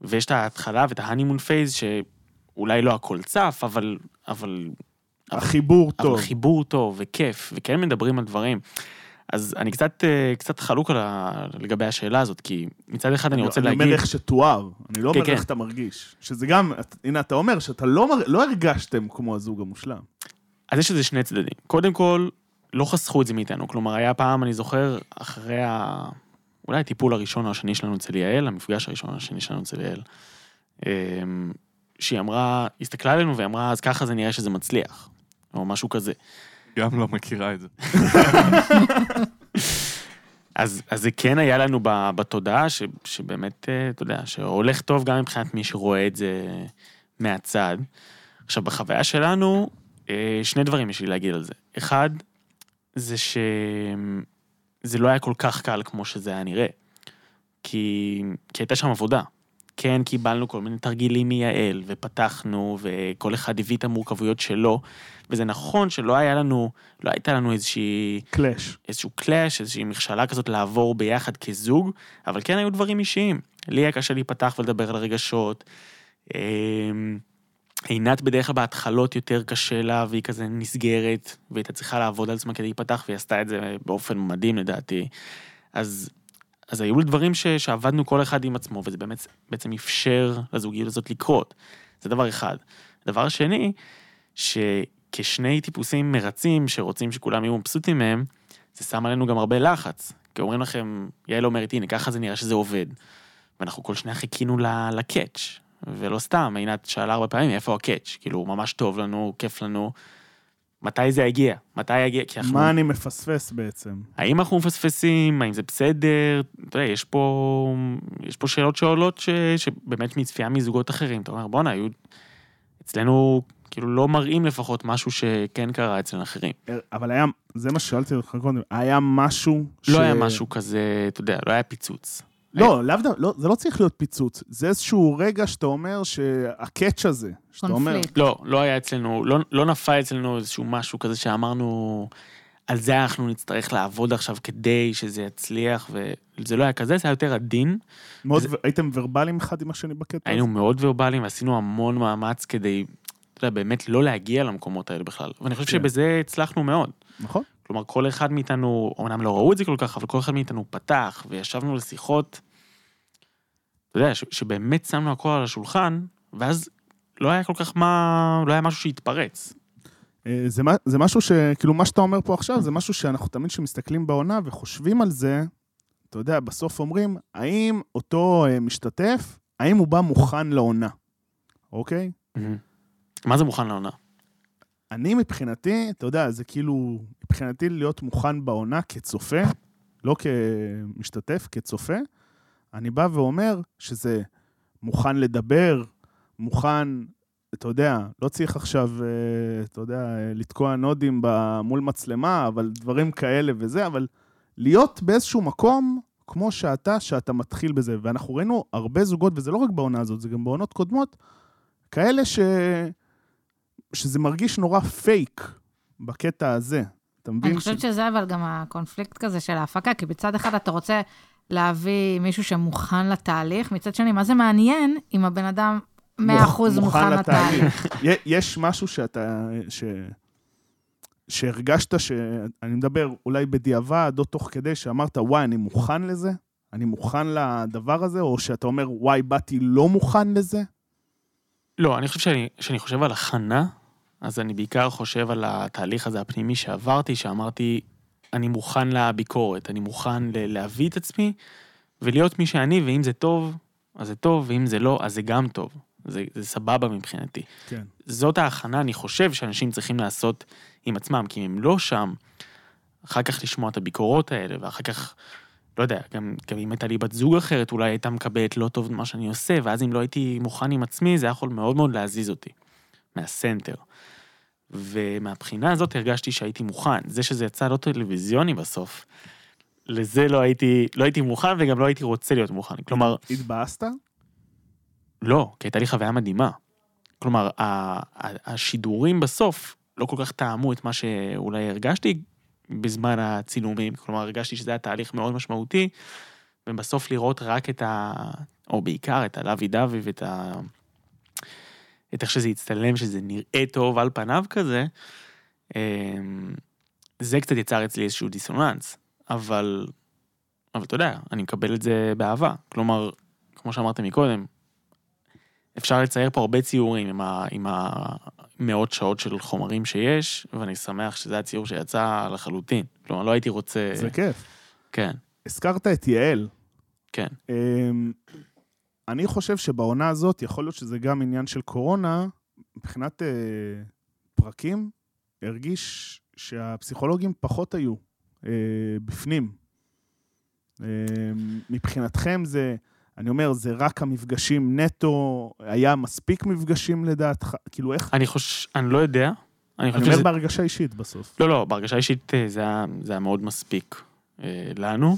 ויש את ההתחלה ואת ה honeymoon phase, שאולי לא הכל צף, אבל... אבל החיבור אבל טוב. חיבור טוב וכיף, וכן מדברים על דברים. אז אני קצת, אה, קצת חלוק על ה... לגבי השאלה הזאת, כי מצד אחד אני רוצה אני להגיד... אומר איך שתואר, אני לא כן, אומר כן. איך אתה מרגיש. שזה גם, הנה, אתה אומר שאתה לא מר- לא הרגשתם כמו הזוג המושלם. אז יש לזה שני צדדים. קודם כל, לא חסכו את זה מאיתנו. כלומר, היה פעם, אני זוכר, אחרי ה... אולי הטיפול הראשון או השני שלנו אצל יעל, המפגש הראשון או השני שלנו אצל יעל, אמ, שהיא אמרה, הסתכלה עלינו והיא אמרה, אז ככה זה נראה שזה מצליח, או משהו כזה. גם לא מכירה את זה. אז, זה כן היה לנו בתודעה, שבאמת, אה, אתה יודע, שהולך טוב גם מבחינת מי שרואה את זה מהצד. עכשיו, בחוויה שלנו, אה, שני דברים יש לי להגיד על זה. אחד, זה שזה לא היה כל כך קל כמו שזה היה נראה. כי, כי הייתה שם עבודה. כן, קיבלנו כל מיני תרגילים מיעל, ופתחנו, וכל אחד הביא את המורכבויות שלו, וזה נכון שלא היה לנו, לא הייתה לנו איזושהי... קלאש. איזשהו קלאש, איזושהי מכשלה כזאת לעבור ביחד כזוג, אבל כן היו דברים אישיים. לי היה קשה להיפתח ולדבר על הרגשות. אמ, עינת בדרך כלל בהתחלות יותר קשה לה, והיא כזה נסגרת, והייתה צריכה לעבוד על עצמה כדי להיפתח, והיא עשתה את זה באופן מדהים לדעתי. אז, אז היו לי דברים ש, שעבדנו כל אחד עם עצמו, וזה באמת בעצם אפשר לזוגיות הזאת לקרות. זה דבר אחד. דבר שני, שכשני טיפוסים מרצים שרוצים שכולם יהיו מבסוטים מהם, זה שם עלינו גם הרבה לחץ. כי אומרים לכם, יעל אומרת, הנה, ככה זה נראה שזה עובד. ואנחנו כל שניה חיכינו לקאץ', ולא סתם, עינת שאלה הרבה פעמים, איפה הקאץ'? כאילו, ממש טוב לנו, כיף לנו. מתי זה יגיע? מתי יגיע? כי אנחנו... מה אני מפספס בעצם? האם אנחנו מפספסים? האם זה בסדר? אתה יודע, יש פה, יש פה שאלות שעולות ש, שבאמת מצפייה מזוגות אחרים. אתה אומר, בואנה, היו... אצלנו כאילו לא מראים לפחות משהו שכן קרה אצל אחרים. אבל היה, זה מה ששאלתי אותך קודם, היה משהו ש... לא היה משהו כזה, אתה יודע, לא היה פיצוץ. לא, לאו דווקא, לא, זה לא צריך להיות פיצוץ. זה איזשהו רגע שאתה אומר שהקאץ' הזה, שאתה אומר. לא, לא היה אצלנו, לא, לא נפל אצלנו איזשהו משהו כזה שאמרנו, על זה אנחנו נצטרך לעבוד עכשיו כדי שזה יצליח, וזה לא היה כזה, זה היה יותר עדין. מאוד, זה- הייתם ורבליים אחד עם השני בקטע היינו הזה? מאוד ורבליים ועשינו המון מאמץ כדי, אתה יודע, באמת לא להגיע למקומות האלה בכלל. ואני חושב כן. שבזה הצלחנו מאוד. נכון. כלומר, כל אחד מאיתנו, אומנם לא ראו את זה כל כך, אבל כל אחד מאיתנו פתח, וישבנו לשיחות, אתה יודע, ש- שבאמת שמנו הכל על השולחן, ואז לא היה כל כך מה, לא היה משהו שהתפרץ. אה, זה, זה משהו ש... כאילו, מה שאתה אומר פה עכשיו, זה משהו שאנחנו תמיד כשמסתכלים בעונה וחושבים על זה, אתה יודע, בסוף אומרים, האם אותו אה, משתתף, האם הוא בא מוכן לעונה, אוקיי? מה זה מוכן לעונה? אני מבחינתי, אתה יודע, זה כאילו, מבחינתי להיות מוכן בעונה כצופה, לא כמשתתף, כצופה, אני בא ואומר שזה מוכן לדבר, מוכן, אתה יודע, לא צריך עכשיו, אה, אתה יודע, לתקוע nudes מול מצלמה, אבל דברים כאלה וזה, אבל להיות באיזשהו מקום, כמו שאתה, שאתה מתחיל בזה. ואנחנו ראינו הרבה זוגות, וזה לא רק בעונה הזאת, זה גם בעונות קודמות, כאלה ש... שזה מרגיש נורא פייק בקטע הזה. אתה מבין? אני חושבת שזה אבל גם הקונפליקט כזה של ההפקה, כי בצד אחד אתה רוצה להביא מישהו שמוכן לתהליך. מצד שני, מה זה מעניין אם הבן אדם 100% מוכ- מוכן לתהליך? יש משהו שאתה, ש... שהרגשת ש... אני מדבר אולי בדיעבד או תוך כדי שאמרת, וואי, אני מוכן לזה? אני מוכן לדבר הזה? או שאתה אומר, וואי, באתי לא מוכן לזה? לא, אני חושב שאני, שאני חושב על הכנה, אז אני בעיקר חושב על התהליך הזה הפנימי שעברתי, שאמרתי, אני מוכן לביקורת, אני מוכן להביא את עצמי ולהיות מי שאני, ואם זה טוב, אז זה טוב, ואם זה לא, אז זה גם טוב. זה, זה סבבה מבחינתי. כן. זאת ההכנה, אני חושב, שאנשים צריכים לעשות עם עצמם, כי אם הם לא שם, אחר כך לשמוע את הביקורות האלה, ואחר כך, לא יודע, גם, גם אם הייתה לי בת זוג אחרת, אולי הייתה מקבלת לא טוב מה שאני עושה, ואז אם לא הייתי מוכן עם עצמי, זה היה יכול מאוד מאוד להזיז אותי, מהסנטר. ומהבחינה הזאת הרגשתי שהייתי מוכן. זה שזה יצא לא טלוויזיוני בסוף, לזה לא הייתי, לא הייתי מוכן וגם לא הייתי רוצה להיות מוכן. כלומר, התבאסת? לא, כי הייתה לי חוויה מדהימה. כלומר, השידורים בסוף לא כל כך טעמו את מה שאולי הרגשתי בזמן הצילומים. כלומר, הרגשתי שזה היה תהליך מאוד משמעותי, ובסוף לראות רק את ה... או בעיקר את הלוי דווי ואת ה... את איך שזה הצטלם, שזה נראה טוב על פניו כזה, אמ, זה קצת יצר אצלי איזשהו דיסוננס. אבל, אבל אתה יודע, אני מקבל את זה באהבה. כלומר, כמו שאמרת מקודם, אפשר לצייר פה הרבה ציורים עם, ה, עם המאות שעות של חומרים שיש, ואני שמח שזה הציור שיצא לחלוטין. כלומר, לא הייתי רוצה... זה כיף. כן, הזכרת את יעל. כן. אני חושב שבעונה הזאת, יכול להיות שזה גם עניין של קורונה, מבחינת אה, פרקים, הרגיש שהפסיכולוגים פחות היו אה, בפנים. אה, מבחינתכם זה, אני אומר, זה רק המפגשים נטו, היה מספיק מפגשים לדעתך? כאילו, איך? אני חושב, אני לא יודע. אני אני חושב אומר שזה... בהרגשה אישית בסוף. לא, לא, בהרגשה אישית אה, זה היה, זה היה מאוד מספיק אה, לנו.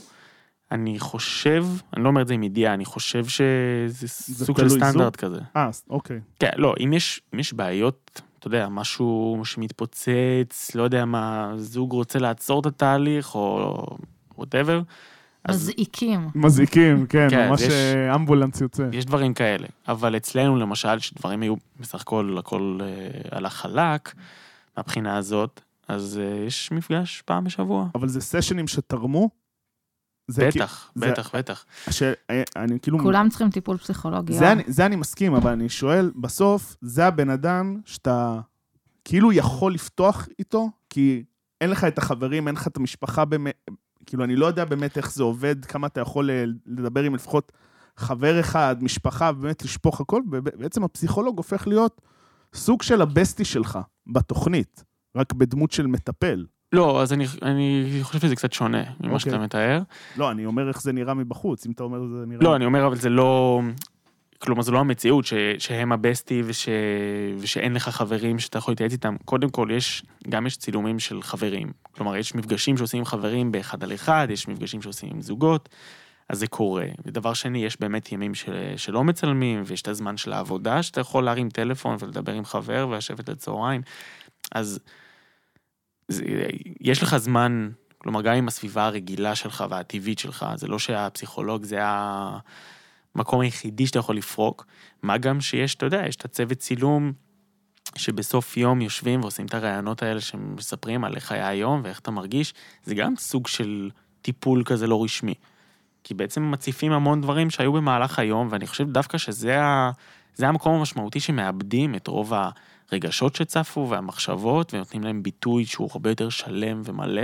אני חושב, אני לא אומר את זה עם ידיעה, אני חושב שזה סוג של סטנדרט? כזה. אה, אוקיי. כן, לא, אם יש, אם יש בעיות, אתה יודע, משהו שמתפוצץ, לא יודע מה, זוג רוצה לעצור את התהליך, או ווטאבר, אז מזעיקים. מזעיקים, כן, כן, ממש יש- אה, אמבולנס יוצא. יש דברים כאלה. אבל אצלנו, למשל, שדברים היו בסך הכל, הכל אה, הלך חלק, מהבחינה הזאת, אז אה, יש מפגש פעם בשבוע. אבל זה סשנים שתרמו? זה כי- בטח, זה- בטח, בטח. ש... אה, אני כאילו... כולם צריכים טיפול פסיכולוגי. זה. אני, זה אני מסכים, אבל אני שואל, בסוף, זה הבן אדם שאתה כאילו יכול לפתוח איתו, כי אין לך את החברים, אין לך את המשפחה באמת, כאילו, אני לא יודע באמת איך זה עובד, כמה אתה יכול אה, לדבר עם לפחות חבר אחד, משפחה, ובאמת לשפוך הכל, ובעצם הפסיכולוג הופך להיות סוג של הבסטי שלך בתוכנית, רק בדמות של מטפל. לא, אז אני, אני חושב שזה קצת שונה ממה אוקיי. שאתה מתאר. לא, אני אומר איך זה נראה מבחוץ, אם אתה אומר זה נראה... לא, אני אומר, אבל זה לא... כלומר, זו לא המציאות ש, שהם הבסטי וש, ושאין לך חברים שאתה יכול להתייעץ איתם. קודם כל, יש, גם יש צילומים של חברים. כלומר, יש מפגשים שעושים עם חברים באחד על אחד, יש מפגשים שעושים עם זוגות, אז זה קורה. ודבר שני, יש באמת ימים של, שלא מצלמים, ויש את הזמן של העבודה, שאתה יכול להרים טלפון ולדבר עם חבר ולשבת לצהריים. אז יש לך זמן, כלומר, גם עם הסביבה הרגילה שלך והטבעית שלך, זה לא שהפסיכולוג זה המקום היחידי שאתה יכול לפרוק, מה גם שיש, אתה יודע, יש את הצוות צילום שבסוף יום יושבים ועושים את הרעיונות האלה שמספרים על איך היה היום ואיך אתה מרגיש, זה גם סוג של טיפול כזה לא רשמי. כי בעצם מציפים המון דברים שהיו במהלך היום, ואני חושב דווקא שזה ה... זה המקום המשמעותי שמאבדים את רוב הרגשות שצפו והמחשבות, ונותנים להם ביטוי שהוא הרבה יותר שלם ומלא.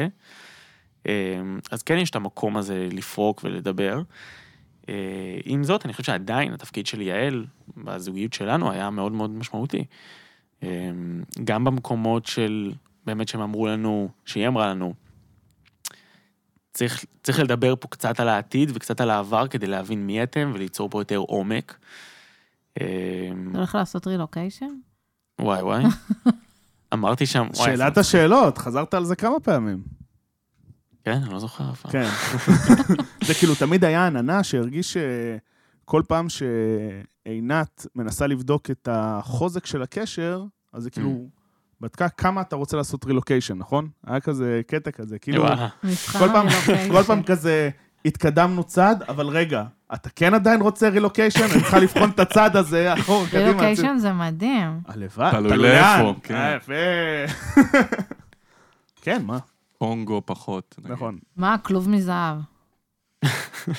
אה, אז כן יש את המקום הזה לפרוק ולדבר. אה, עם זאת, אני חושב שעדיין התפקיד של יעל בזוגיות שלנו היה מאוד מאוד משמעותי. אה, גם במקומות של, באמת שהם אמרו לנו, שהיא אמרה לנו, צריך, צריך לדבר פה קצת על העתיד וקצת על העבר כדי להבין מי אתם וליצור פה יותר עומק. אה, אתה הולך לעשות רילוקיישן? וואי וואי. אמרתי שם, וואי, שאלת השאלות, חזרת על זה כמה פעמים. כן, אני לא זוכר אף פעם. כן. זה כאילו תמיד היה עננה שהרגיש שכל פעם שעינת מנסה לבדוק את החוזק של הקשר, אז זה כאילו, בדקה כמה אתה רוצה לעשות רילוקיישן, נכון? היה כזה קטע כזה, כאילו. כל פעם כזה, התקדמנו צעד, אבל רגע, אתה כן עדיין רוצה רילוקיישן? אני צריכה לבחון את הצעד הזה אחורה, קדימה. רילוקיישן זה מדהים. הלוואי, תלוי לאיפה. כן. אה, יפה. כן, מה? קונגו פחות. נכון. מה, כלוב מזהב.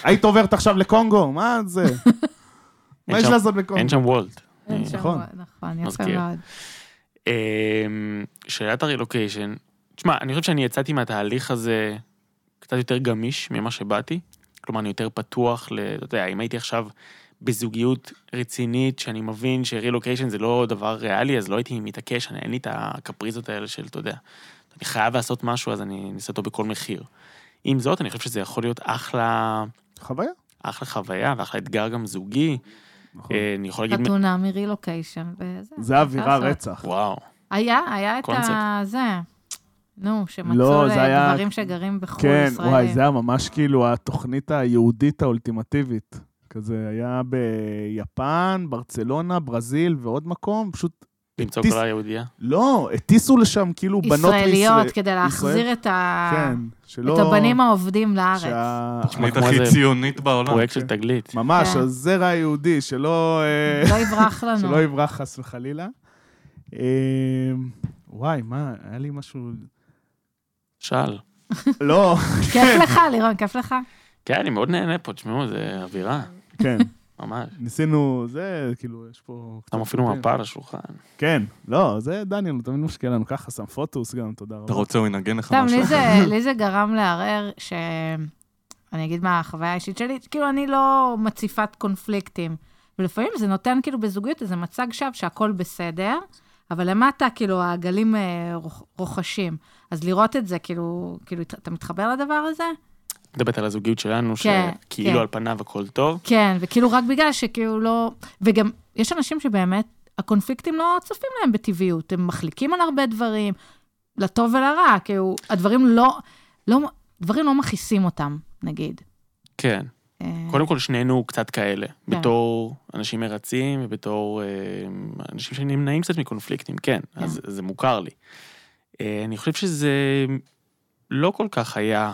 היית עוברת עכשיו לקונגו? מה זה? מה יש לעשות בקונגו? אין שם וולט. אין שם- נכון. נכון, יפה. מאוד. אמ, שאלת הרילוקיישן, תשמע, אני חושב שאני יצאתי מהתהליך הזה קצת יותר גמיש ממה שבאתי. כלומר, אני יותר פתוח ל... אתה יודע, אם הייתי עכשיו בזוגיות רצינית, שאני מבין שרילוקיישן זה לא דבר ריאלי, אז לא הייתי מתעקש, אני- אין לי את הקפריזות האלה של, אתה יודע, אני חייב לעשות משהו, אז אני אעשה אותו בכל מחיר. עם זאת, אני חושב שזה יכול להיות אחלה, חוויה. אחלה חוויה ואחלה אתגר גם זוגי. נכון. אה, אני יכול להגיד, חתונה מרילוקיישן וזה. זה אווירה. רצח. וואו, היה, היה את. ה... זה. נו, לא, שמצאו זה היה- שגרים בחו"ל, כן, ישראלים. וואי, זה היה ממש כאילו התוכנית היהודית האולטימטיבית. כזה היה ביפן, ברצלונה, ברזיל ועוד מקום, פשוט... למצוא הטיס- כל היהודייה. לא, הטיסו לשם כאילו בנות ישראליות, לישראל. כדי להחזיר את ה- כן, שלא... את הבנים העובדים לארץ. שה- תוכנית כמו הכי ציונית בעולם. פרויקט של כן. תגלית. ממש, כן. הזרע היהודי, שלא... אה, לא יברח לנו. שלא יברח חס וחלילה. אה, וואי, מה, היה לי משהו... שאל. לא, כיף לך, לירון, כיף לך? כן, אני מאוד נהנה פה, תשמעו, זה אווירה, כן, ממש. ניסינו, זה, כאילו, יש פה... שם אפילו. מפה על השולחן. כן, לא, זה דניאל, הוא תמיד משקיע לנו ככה, שם פוטוס גם, תודה רבה. אתה רוצה, הוא ינגן לך סתם, משהו? לי זה- לי זה גרם לערער ש... אני אגיד מה החוויה האישית שלי, כאילו, אני לא מציפת קונפליקטים. ולפעמים זה נותן כאילו בזוגיות איזה מצג שווא שהכל בסדר, אבל למטה, כאילו, העגלים אה, רוח- רוחשים. אז לראות את זה, כאילו, כאילו, אתה מתחבר לדבר הזה? מדברת על הזוגיות שלנו, כן, שכאילו כן. על פניו הכל טוב. כן, וכאילו רק בגלל שכאילו לא... וגם, יש אנשים שבאמת, הקונפליקטים לא צופים להם בטבעיות, הם מחליקים על הרבה דברים, לטוב ולרע, כאילו, הדברים לא... לא דברים לא מכעיסים אותם, נגיד. כן. אה, קודם כל, שנינו קצת כאלה. כן. בתור אנשים מרצים ובתור אה, אנשים שנמנעים קצת מקונפליקטים, כן, כן. אז זה מוכר לי. אה, אני חושב שזה לא כל כך היה,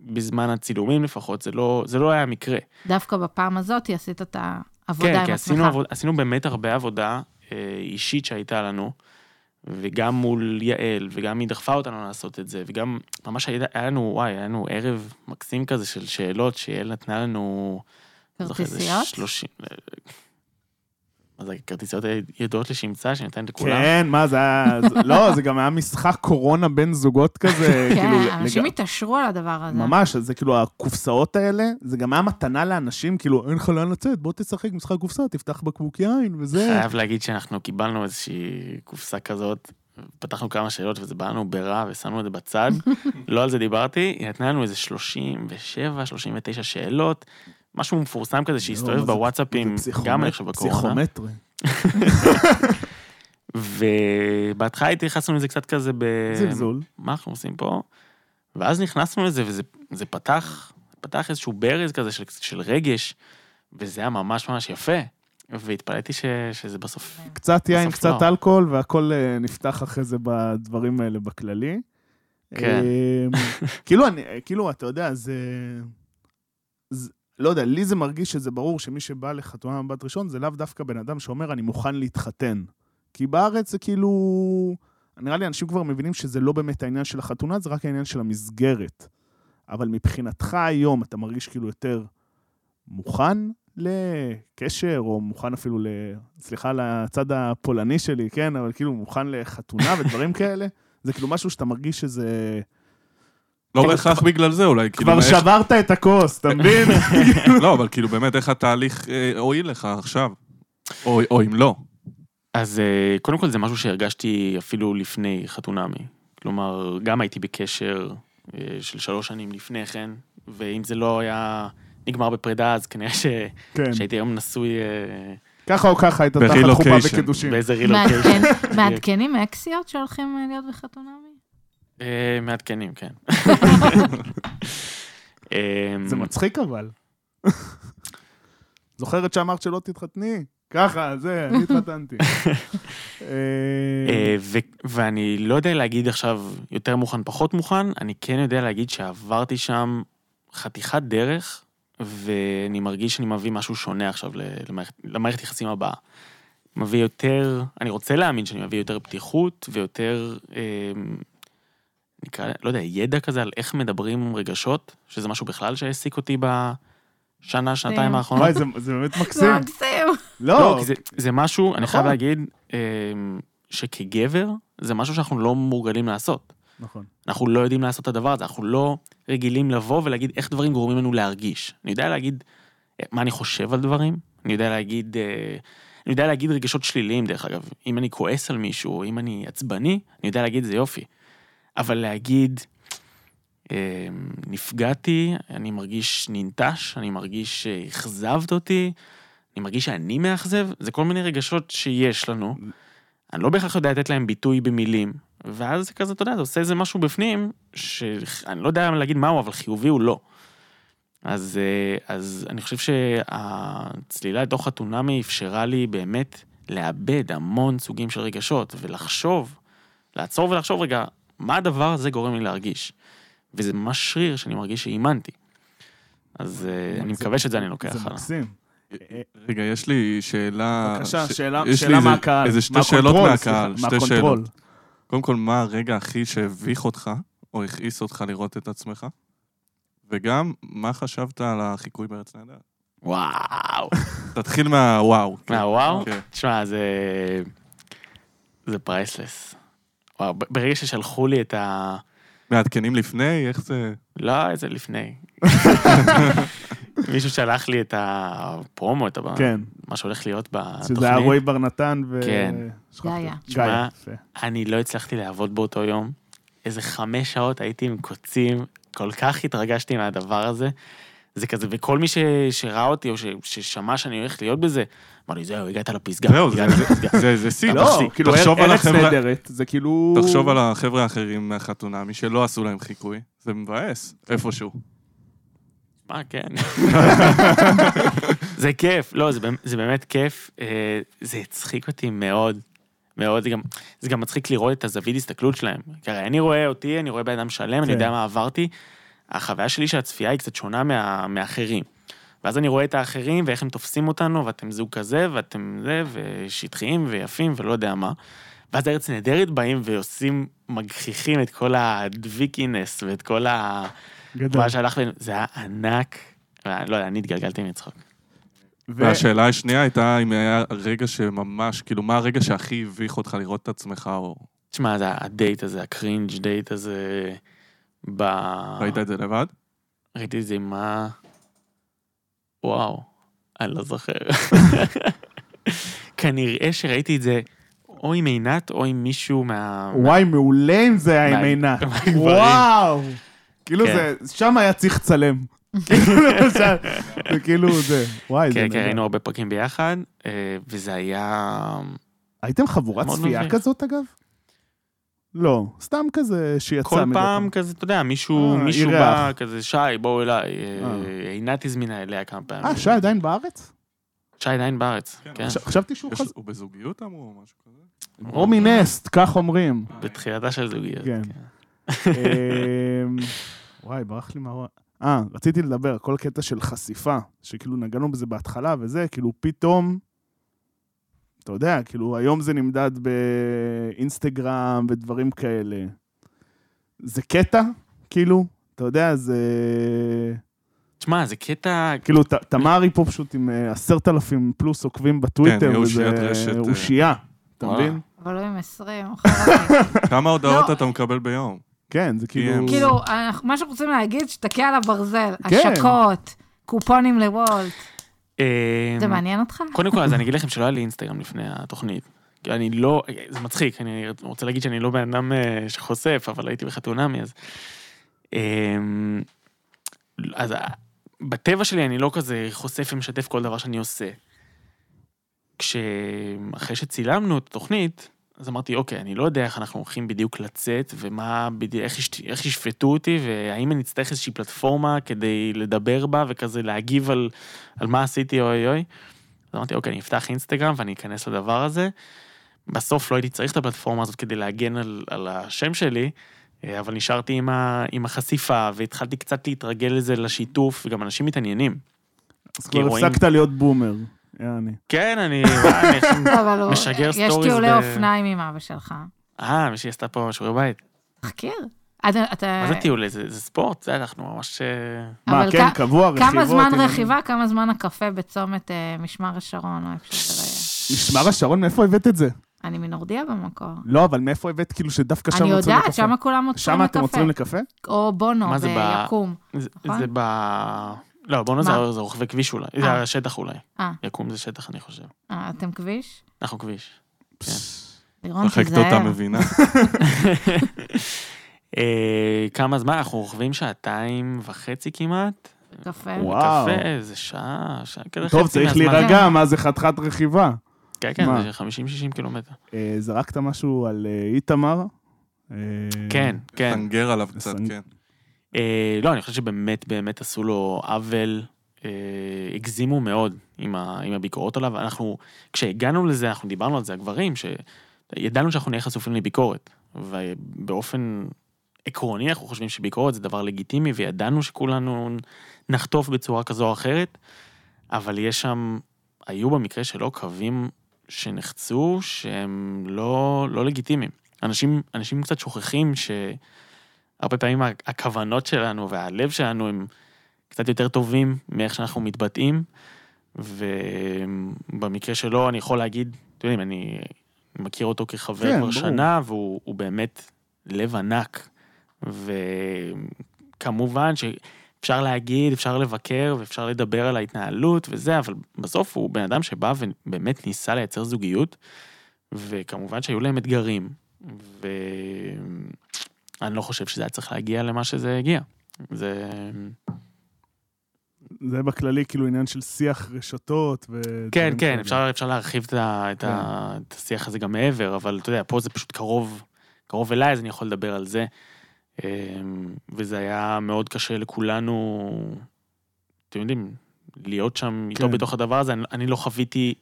בזמן הצילומים לפחות, זה לא, זה לא היה מקרה. דווקא בפעם הזאת עשית את העבודה כן, עם כי עצמך. עשינו, עבוד, עשינו באמת הרבה עבודה אה, אישית שהייתה לנו, וגם מול יעל, וגם היא דחפה אותנו לעשות את זה, וגם ממש היה, היה לנו, וואי, היה לנו ערב מקסים כזה של שאלות, שיעל נתנה לנו... כרטיסיות? 30... מה זה, כרטיסיות ידועות לשמצה שניתן לכולם? כן, מה, זה היה... לא, זה גם היה משחק קורונה בין זוגות כזה, כן, כאילו... אנשים התעשרו על הדבר הזה. ממש, אז זה כאילו הקופסאות האלה, זה גם היה מתנה לאנשים, כאילו, אין לך לאן לצאת, בוא תשחק משחק קופסה, תפתח בקבוק יין, וזה... חייב להגיד שאנחנו קיבלנו איזושהי קופסה כזאת, פתחנו כמה שאלות וזה בא לנו ברע ושמנו את זה בצד. לא על זה דיברתי, היא נתנה לנו איזה 37, 39 שאלות, משהו מפורסם כזה שהסתובב לא, בוואטסאפים, גם אני חושב בקורונה. פסיכומטרי. ובהתחלה התייחסנו לזה קצת כזה ב... זלזול. מה אנחנו עושים פה? ואז נכנסנו לזה, וזה זה פתח, פתח איזשהו ברז כזה של, של רגש, וזה היה ממש ממש יפה. והתפלאתי ש, שזה בסוף... קצת יין, בסוף קצת לא. אלכוהול, והכל אה, נפתח אחרי זה בדברים האלה בכללי. כן. אה, כאילו, אני, כאילו, אתה יודע, זה... זה- לא יודע, לי זה מרגיש שזה ברור שמי שבא לחתונה מבט ראשון, זה לאו דווקא בן אדם שאומר, אני מוכן להתחתן. כי בארץ זה כאילו... נראה לי אנשים כבר מבינים שזה לא באמת העניין של החתונה, זה רק העניין של המסגרת. אבל מבחינתך היום, אתה מרגיש כאילו יותר מוכן לקשר, או מוכן אפילו ל... סליחה על הצד הפולני שלי, כן? אבל כאילו מוכן לחתונה ודברים כאלה? זה כאילו משהו שאתה מרגיש שזה... לא בהכרח בגלל זה, אולי כאילו... כבר שברת את הכוס, אתה מבין? לא, אבל כאילו באמת איך התהליך אה, הועיל לך עכשיו. או או אם לא. אז אה, קודם כל זה משהו שהרגשתי אפילו לפני חתונמי. כלומר, גם הייתי בקשר אה, של שלוש שנים לפני כן, ואם זה לא היה נגמר בפרידה, אז כנראה ש... כן. שהייתי היום נשוי ככה או ככה היית תחת חופה. וקידושים. באיזה רילוקיישן. מעדכן- מעדכנים אקסיות שהולכים להיות בחתונמי? אה, מעדכנים, כן. אה, זה מצחיק אבל. זוכרת שאמרת שלא תתחתני? ככה, זה, אני התחתנתי. אה, אה, ואני לא יודע להגיד עכשיו יותר מוכן, פחות מוכן, אני כן יודע להגיד שעברתי שם חתיכת דרך, ואני מרגיש שאני מביא משהו שונה עכשיו למערכת יחסים הבאה. מביא יותר, אני רוצה להאמין שאני מביא יותר פתיחות ויותר, אה, נקרא, לא יודע, ידע כזה על איך מדברים רגשות, שזה משהו בכלל שהעסיק אותי בשנה, שנתיים. האחרונות. וואי, זה- זה באמת זה מקסים. מקסים. לא, לא, כי זה, זה משהו, אני חייב נכון. להגיד, אה, שכגבר, זה משהו שאנחנו לא מורגלים לעשות. נכון. אנחנו לא יודעים לעשות את הדבר הזה, אנחנו לא רגילים לבוא ולהגיד איך דברים גורמים לנו להרגיש. אני יודע להגיד אה, מה אני חושב על דברים, אני יודע להגיד, אה, אני יודע להגיד רגשות שליליים דרך אגב. אם אני כועס על מישהו, אם אני עצבני, אני יודע להגיד זה יופי. אבל להגיד, אה, נפגעתי, אני מרגיש ננטש, אני מרגיש שאכזבת אותי, אני מרגיש שאני מאכזב, זה כל מיני רגשות שיש לנו. אני לא בהכרח יודע לתת להם ביטוי במילים, ואז זה כזה, אתה יודע, אתה עושה איזה משהו בפנים, שאני לא יודע להגיד מהו, אבל חיובי הוא לא. אז, אה, אז אני חושב שהצלילה לתוך הטונאמי אפשרה לי באמת לאבד המון סוגים של רגשות, ולחשוב, לעצור ולחשוב רגע, מה הדבר הזה גורם לי להרגיש? וזה ממש שריר שאני מרגיש שאימנתי. אז אה, אני זה- מקווה שאת זה אני לוקח זה הלאה. מקסים. רגע, יש לי שאלה... בבקשה, שאלה מהקהל. איזה שתי שאלות מהקהל, שתי. שאלות. קודם כל, מה הרגע הכי שהביך אותך, או הכעיס אותך לראות את עצמך? וגם, מה חשבת על החיקוי בארץ נהדרת? וואו. תתחיל מהוואו. כן. מהוואו? כן. תשמע, זה... זה priceless. וואו, ברגע ששלחו לי את ה... מעדכנים לפני? איך זה... לא, זה לפני. מישהו שלח לי את הפרומו, את ה... כן, מה שהולך להיות בתוכנית. שזה היה רועי בר נתן ו... כן. גיא, שמע, יפה. אני לא הצלחתי לעבוד באותו יום. איזה חמש שעות הייתי עם קוצים, כל כך התרגשתי מהדבר הזה. זה כזה, וכל מי ש... שראה אותי או ש... ששמע שאני הולך להיות בזה, אמר לי, זהו, הגעת לפסגה. זהו, זה- הגעת זה- לפסגה." זה- זה שיא. לא, תחשוב- כאילו תחשוב על ארץ החבר'ה- נהדרת, זה כאילו... תחשוב על החבר'ה האחרים מהחתונמי שלא עשו להם חיקוי. זה מבאס, איפשהו. מה, כן. זה כיף, לא, זה, באמת- זה באמת כיף. אה, זה הצחיק אותי מאוד, מאוד. זה גם, זה גם מצחיק לראות את הזווית הסתכלות שלהם. כי הרי אני רואה אותי, אני רואה בן אדם שלם, אני כן. יודע מה עברתי. החוויה שלי של הצפייה היא קצת שונה מה, מאחרים. ואז אני רואה את האחרים ואיך הם תופסים אותנו, ואתם זוג כזה, ואתם זה, ושטחיים ויפים ולא יודע מה. ואז ארץ נהדרת באים ועושים, מגחיכים את כל הדביקינס ואת כל ה... גדול. מה שהלך שם, זה היה ענק. לא יודע, אני התגלגלתי מצחוק. ו- והשאלה השנייה הייתה אם היה רגע שממש, כאילו, מה הרגע שהכי הביך אותך לראות את עצמך, או תשמע, זה הדייט הזה, ה cringe date הזה, ב... ראית את זה לבד? ראיתי את זה עם מה... וואו, אני לא זוכר. כנראה שראיתי את זה או עם עינת או עם מישהו מה... וואי, מעולה אם זה היה עם עינת. וואו. כאילו כן. זה, שם היה צריך לצלם. כאילו, זה כאילו זה. וואי, זה כן, כן, נהדר. ראינו הרבה פרקים ביחד, אה, וזה היה... הייתם חבורת צפייה. כזאת, אגב? לא, סתם כזה שיצא כל מדי פעם כזה, אתה יודע, מישהו, אה, מישהו. בא, כזה, שי, בואו אליי. אה, אה. עינת הזמינה אליה כמה פעמים. אה, שי עדיין בארץ? שי עדיין בארץ, כן. כן. חש- חשבתי שהוא חזר. הוא בזוגיות אמרו, או משהו כזה? או מנסט, כך אומרים. בתחילתה של זוגיות. כן. כן. אמ, וואי, ברח לי מה... אה, רציתי לדבר, כל קטע של חשיפה, שכאילו נגענו בזה בהתחלה וזה, כאילו פתאום, אתה יודע, כאילו היום זה נמדד באינסטגרם ודברים כאלה. זה קטע, כאילו, אתה יודע, זה... תשמע, זה קטע... כאילו, ת- תמרי פה פשוט עם אה, עשרת אלפים פלוס עוקבים בטוויטר, היא וזה רשת, אה. אושייה, אתה. מבין? אבל לא עם 20, חרבי. כמה הודעות לא. אתה מקבל ביום? כן, זה כאילו... הם- כאילו, אנחנו- מה שאנחנו רוצים להגיד, שתכה על הברזל, כן. השקות, קופונים לוולט. אה, זה מעניין אותך? קודם כל, אז אני אגיד לכם שלא היה לי אינסטגרם לפני התוכנית. אני לא, זה מצחיק, אני רוצה להגיד שאני לא בן אדם אה, שחושף, אבל הייתי בחתונמי, אז... אמ, אז בטבע שלי אני לא כזה חושף ומשתף כל דבר שאני עושה. כשאחרי שצילמנו את התוכנית, אז אמרתי, אוקיי, אני לא יודע איך אנחנו הולכים בדיוק לצאת, ומה, בדיוק, איך, יש- איך ישפטו אותי, והאם אני אצטרך איזושהי פלטפורמה כדי לדבר בה, וכזה להגיב על, על מה עשיתי, אוי אוי. אז אמרתי, אוקיי, אני אפתח אינסטגרם ואני אכנס לדבר הזה. בסוף לא הייתי צריך את הפלטפורמה הזאת כדי להגן על, על השם שלי, אה, אבל נשארתי עם, ה, עם החשיפה, והתחלתי קצת להתרגל לזה, לשיתוף, וגם אנשים מתעניינים. אז כבר רואים- הפסקת להיות בומר. יעני. כן, אני אני משגר יש stories טיולי ב- אופניים עם אבא שלך. אה, מישהי עשתה פה שיעורי בית. תחקיר. אתה- מה זה טיול? זה, זה ספורט, זה אנחנו ממש... אה, מה, אבל כן, כ- קבוע, רכיבות? כמה זמן? רכיבה, כמה זמן הקפה בצומת אה, משמר השרון, או איפה שזה לא יהיה. משמר השרון, מאיפה הבאת את זה? אני מנורדיה במקור. לא, אבל מאיפה הבאת כאילו שדווקא שם אני עוצרים יודעת, לקפה? שם כולם עוצרים שם אתם לקפה. עוצרים לקפה? או בונו, ביקום. זה, נכון? זה ב... לא, בוא נעזור? זה רוכבי כביש אולי. אה. זה השטח אולי. אה. יקום זה שטח, אני חושב. אה, אתם כביש? אנחנו כביש. לירון, שחקת אותה תיזהר. מבינה. אה, כמה זמן? אנחנו רוכבים שעתיים וחצי כמעט. קפה. וואו. קפה, זה שעה, שעה כזה טוב, חצי צריך מהזמן. להירגע, מה זה חתיכת רכיבה? כן, כן? זה 50-60 קילומטר. אה, זרקת משהו על איתמר? אה, כן, כן. סנגר עליו קצת, כן. אה, לא, אני חושב שבאמת באמת עשו לו עוול, אה, הגזימו מאוד עם, ה, עם הביקורות עליו. אנחנו, כשהגענו לזה, אנחנו דיברנו על זה, הגברים, שידענו שאנחנו נהיה חשופים לביקורת. ובאופן עקרוני, אנחנו חושבים שביקורת זה דבר לגיטימי, וידענו שכולנו נחטוף בצורה כזו או אחרת, אבל יש שם, היו במקרה שלו קווים שנחצו שהם לא, לא לגיטימיים. אנשים, אנשים קצת שוכחים ש... הרבה פעמים הכוונות שלנו והלב שלנו הם קצת יותר טובים מאיך שאנחנו מתבטאים, ובמקרה שלו אני יכול להגיד, אתם יודעים, אני מכיר אותו כחבר כן, כבר ברור. שנה, והוא הוא באמת לב ענק. וכמובן שאפשר להגיד, אפשר לבקר ואפשר לדבר על ההתנהלות וזה, אבל בסוף הוא בן אדם שבא ובאמת ניסה לייצר זוגיות, וכמובן שהיו להם אתגרים, ואני לא חושב שזה היה צריך להגיע למה שזה הגיע. זה... זה בכללי כאילו עניין של שיח רשתות ו... כן, כן. אפשר, אפשר להרחיב את, ה, את, ה, את השיח הזה גם מעבר, אבל אתה יודע, פה זה פשוט קרוב, קרוב אליי, אז אני יכול לדבר על זה. אמ, וזה היה מאוד קשה לכולנו, אתם יודעים, להיות שם איתו כן. בתוך הדבר הזה. אני, אני לא חוויתי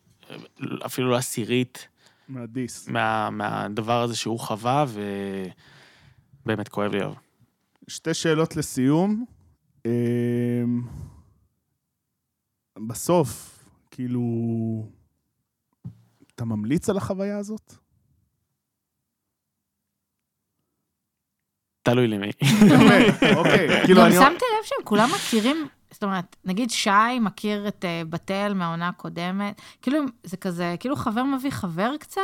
אפילו לא עשירית מהדיס. מה, מהדבר הזה שהוא חווה, ובאמת כואב לי עליו. שתי שאלות לסיום. אמ, בסוף, כאילו, אתה ממליץ על החוויה הזאת? תלוי למי. אוקיי, כאילו גם אני... שמתי לב שהם כולם מכירים, זאת אומרת, נגיד שי מכיר את אה, בתל מהעונה הקודמת, כאילו זה כזה, כאילו חבר מביא חבר קצת?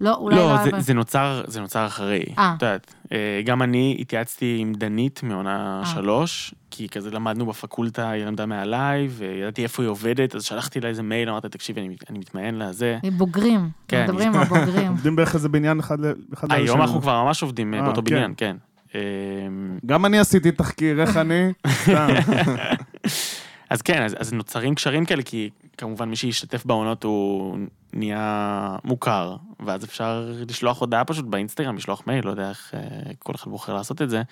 לא, אולי לא, לא... זה, אבל- זה, נוצר, זה נוצר אחרי. אה. את יודעת, אה, גם אני התייעצתי עם דנית מעונה אה. שלוש, כי כזה למדנו בפקולטה, היא למדה מעליי, וידעתי איפה היא עובדת, אז שלחתי לה איזה מייל, אמרתי, תקשיבי, אני, אני מתמיין לזה. בוגרים, כן. מדברים עם הבוגרים. עובדים בערך איזה בניין אחד אחד היום. אנחנו כבר ממש עובדים באותו כן. בניין, כן. אה, גם אני עשיתי תחקיר, איך אני? סתם. אז כן, אז, אז נוצרים קשרים כאלה, כי כמובן מי שישתתף בעונות הוא נהיה מוכר, ואז אפשר לשלוח הודעה פשוט באינסטגרם, לשלוח מייל, לא יודע איך אה, כל אחד בוחר לעשות את זה,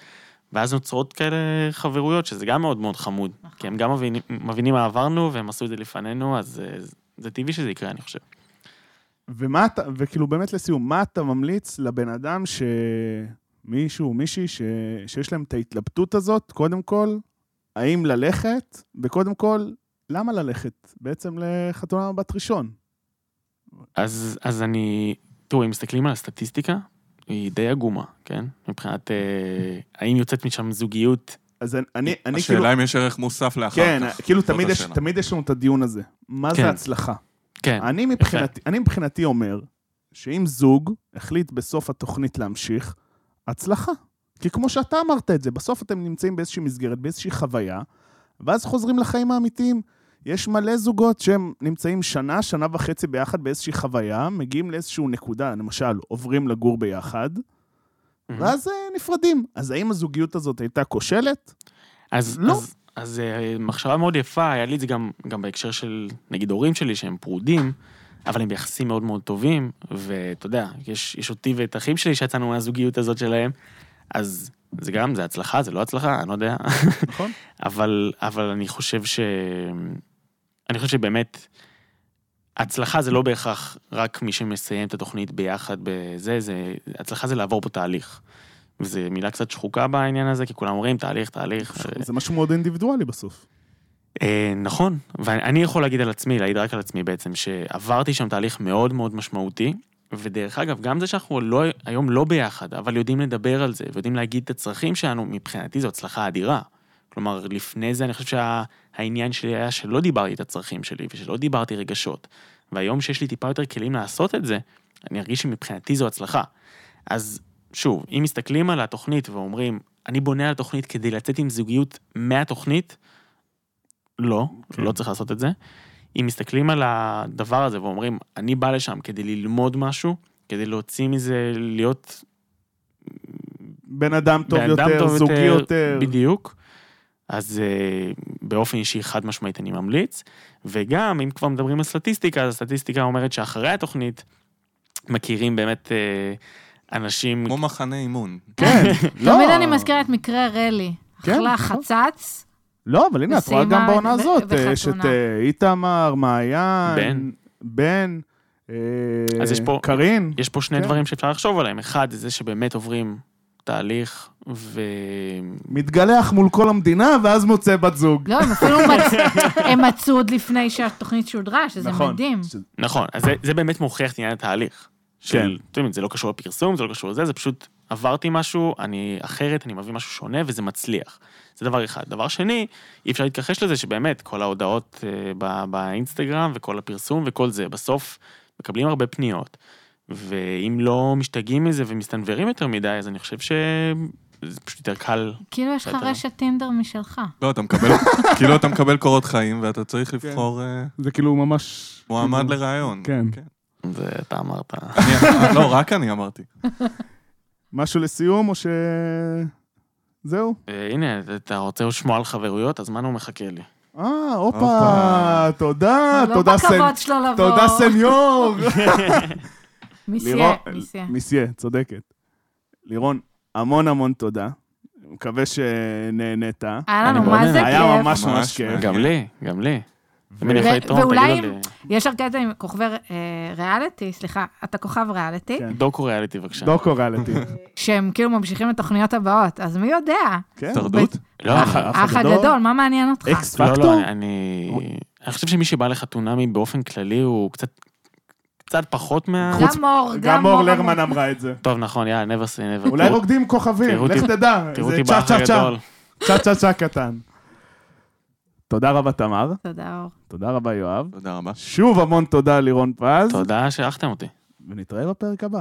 ואז נוצרות כאלה חברויות, שזה גם מאוד מאוד חמוד, כי הם גם מבינים, מבינים מה עברנו, והם עשו את זה לפנינו, אז אה, זה טבעי שזה יקרה, אני חושב. ומה אתה, וכאילו באמת לסיום, מה אתה ממליץ לבן אדם שמישהו, מישהי, ש... שיש להם את ההתלבטות הזאת, קודם כל, האם ללכת, וקודם כל, למה ללכת בעצם לחתונה בת ראשון? אז, אז אני, תראו, אם מסתכלים על הסטטיסטיקה, היא די עגומה, כן? מבחינת אה, האם יוצאת משם זוגיות אז אני, אני, אני כאילו... השאלה אם יש ערך מוסף לאחר כן, כך. כאילו זאת תמיד יש, השאלה. תמיד יש לנו את הדיון הזה. מה כן. זה הצלחה? כן, אני מבחינתי, אני מבחינתי אומר, שאם זוג החליט בסוף התוכנית להמשיך, הצלחה. כי כמו שאתה אמרת את זה, בסוף אתם נמצאים באיזושהי מסגרת, באיזושהי חוויה, ואז חוזרים לחיים האמיתיים. יש מלא זוגות שהם נמצאים שנה, שנה וחצי ביחד באיזושהי חוויה, מגיעים לאיזושהי נקודה, למשל, עוברים לגור ביחד, ואז אה, נפרדים. אז האם הזוגיות הזאת הייתה כושלת? אז, לא. אז, אז אה, מחשבה מאוד יפה, היה לי את זה גם, גם בהקשר של, נגיד, הורים שלי שהם פרודים, אבל הם ביחסים מאוד מאוד טובים, ואתה יודע, יש, יש אותי ואת אחים שלי שיצאנו מהזוגיות הזאת שלהם, אז זה גם, זה הצלחה, זה לא הצלחה, אני לא יודע. נכון? אבל, אבל אני חושב ש... אני חושב שבאמת, הצלחה זה לא בהכרח רק מי שמסיים את התוכנית ביחד בזה, זה... הצלחה זה לעבור פה תהליך. וזו מילה קצת שחוקה בעניין הזה, כי כולם אומרים תהליך, תהליך. זה משהו מאוד אינדיבידואלי בסוף. אה, נכון, ואני יכול להגיד על עצמי, להעיד רק על עצמי בעצם, שעברתי שם תהליך מאוד מאוד משמעותי, ודרך אגב, גם זה שאנחנו לא, היום לא ביחד, אבל יודעים לדבר על זה, ויודעים להגיד את הצרכים שלנו, מבחינתי זו הצלחה אדירה. כלומר, לפני זה אני חושב שהעניין שלי היה שלא דיברתי את הצרכים שלי, ושלא דיברתי רגשות. והיום שיש לי טיפה יותר כלים לעשות את זה, אני ארגיש שמבחינתי זו הצלחה. אז שוב, אם מסתכלים על התוכנית ואומרים, אני בונה על התוכנית כדי לצאת עם זוגיות מהתוכנית, לא, כן. לא צריך לעשות את זה. אם מסתכלים על הדבר הזה ואומרים, אני בא לשם כדי ללמוד משהו, כדי להוציא מזה, להיות בן אדם טוב בן אדם יותר, טוב זוגי יותר. בדיוק. אז uh, באופן אישי חד משמעית אני ממליץ. וגם, אם כבר מדברים על סטטיסטיקה, אז הסטטיסטיקה אומרת שאחרי התוכנית מכירים באמת uh, אנשים... כמו מחנה אימון. כן, לא. תמיד אני מזכירה את מקרה רלי. כן, אכלה נכון. חצץ, לא, אבל הנה, את רואה גם בעונה הזאת, אה, יש את וחתונה. אה, איתמר, מעיין, בן. בן, אה, אז יש פה- קארין. יש פה שני כן. דברים שאפשר לחשוב עליהם. אחד, זה שבאמת עוברים תהליך, ו... מתגלח מול כל המדינה, ואז מוצא בת זוג. לא, הם אפילו. הם מצאו עוד לפני שהתוכנית שודרה, שזה נכון. מדהים. ש- נכון, אז זה, זה באמת מוכיח את עניין התהליך. של, כן. אתם יודעים, זה לא קשור לפרסום, זה לא קשור לזה, זה פשוט עברתי משהו, אני אחרת, אני מביא משהו שונה, וזה מצליח. זה דבר אחד. דבר שני, אי אפשר להתכחש לזה שבאמת, כל ההודעות אה, ב- באינסטגרם וכל הפרסום וכל זה, בסוף מקבלים הרבה פניות. ואם לא משתגעים מזה ומסתנוורים יותר מדי, אז אני חושב שזה פשוט יותר קל. כאילו יש לך בסדר. רשת טינדר משלך. לא, אתה מקבל, כאילו אתה מקבל קורות חיים ואתה צריך לבחור אה, זה כאילו ממש... מועמד לראיון. כן. זה אתה אמרת. אני- לא, רק אני אמרתי. משהו לסיום, או ש... זהו? אה, הנה, אתה רוצה לשמוע על חברויות, הזמן הוא מחכה לי. אה, הופה. תודה, לא תודה סן... בכבוד שלו לבוא. תודה סניור. מיסיה, לירון- מיסיה. מיסיה, צודקת. לירון, המון המון תודה. מקווה שנהנית. היה לנו מה זה נהנה. היה כיף. ממש ממש כיף. גם לי, גם לי. ואולי. יש הרכזת עם כוכבי אה, ריאליטי, סליחה, אתה כוכב ריאליטי, כן. דוקו ריאליטי בבקשה. דוקו ריאליטי. שהם כאילו ממשיכים לתוכניות הבאות, אז מי יודע? כן. הישרדות? לא, האח- האח הגדול? מה מעניין אותך? אקס לא, פקטור? לא, אני- אני... אני חושב שמי שבא לחתונמי באופן כללי הוא קצת... קצת פחות מה... גם מור, גם מור לרמן אמרה את זה. טוב, נכון, יאללה, never say never. אולי רוקדים כוכבים, לך תדע. תראו אותי באח. הגדול. צ'ה צ'ה צ'ה קטן. תודה רבה, תמר. תודה, אור. תודה רבה, יואב. תודה רבה. שוב המון תודה, לירון פז. תודה שאירחתם אותי. ונתראה בפרק הבא.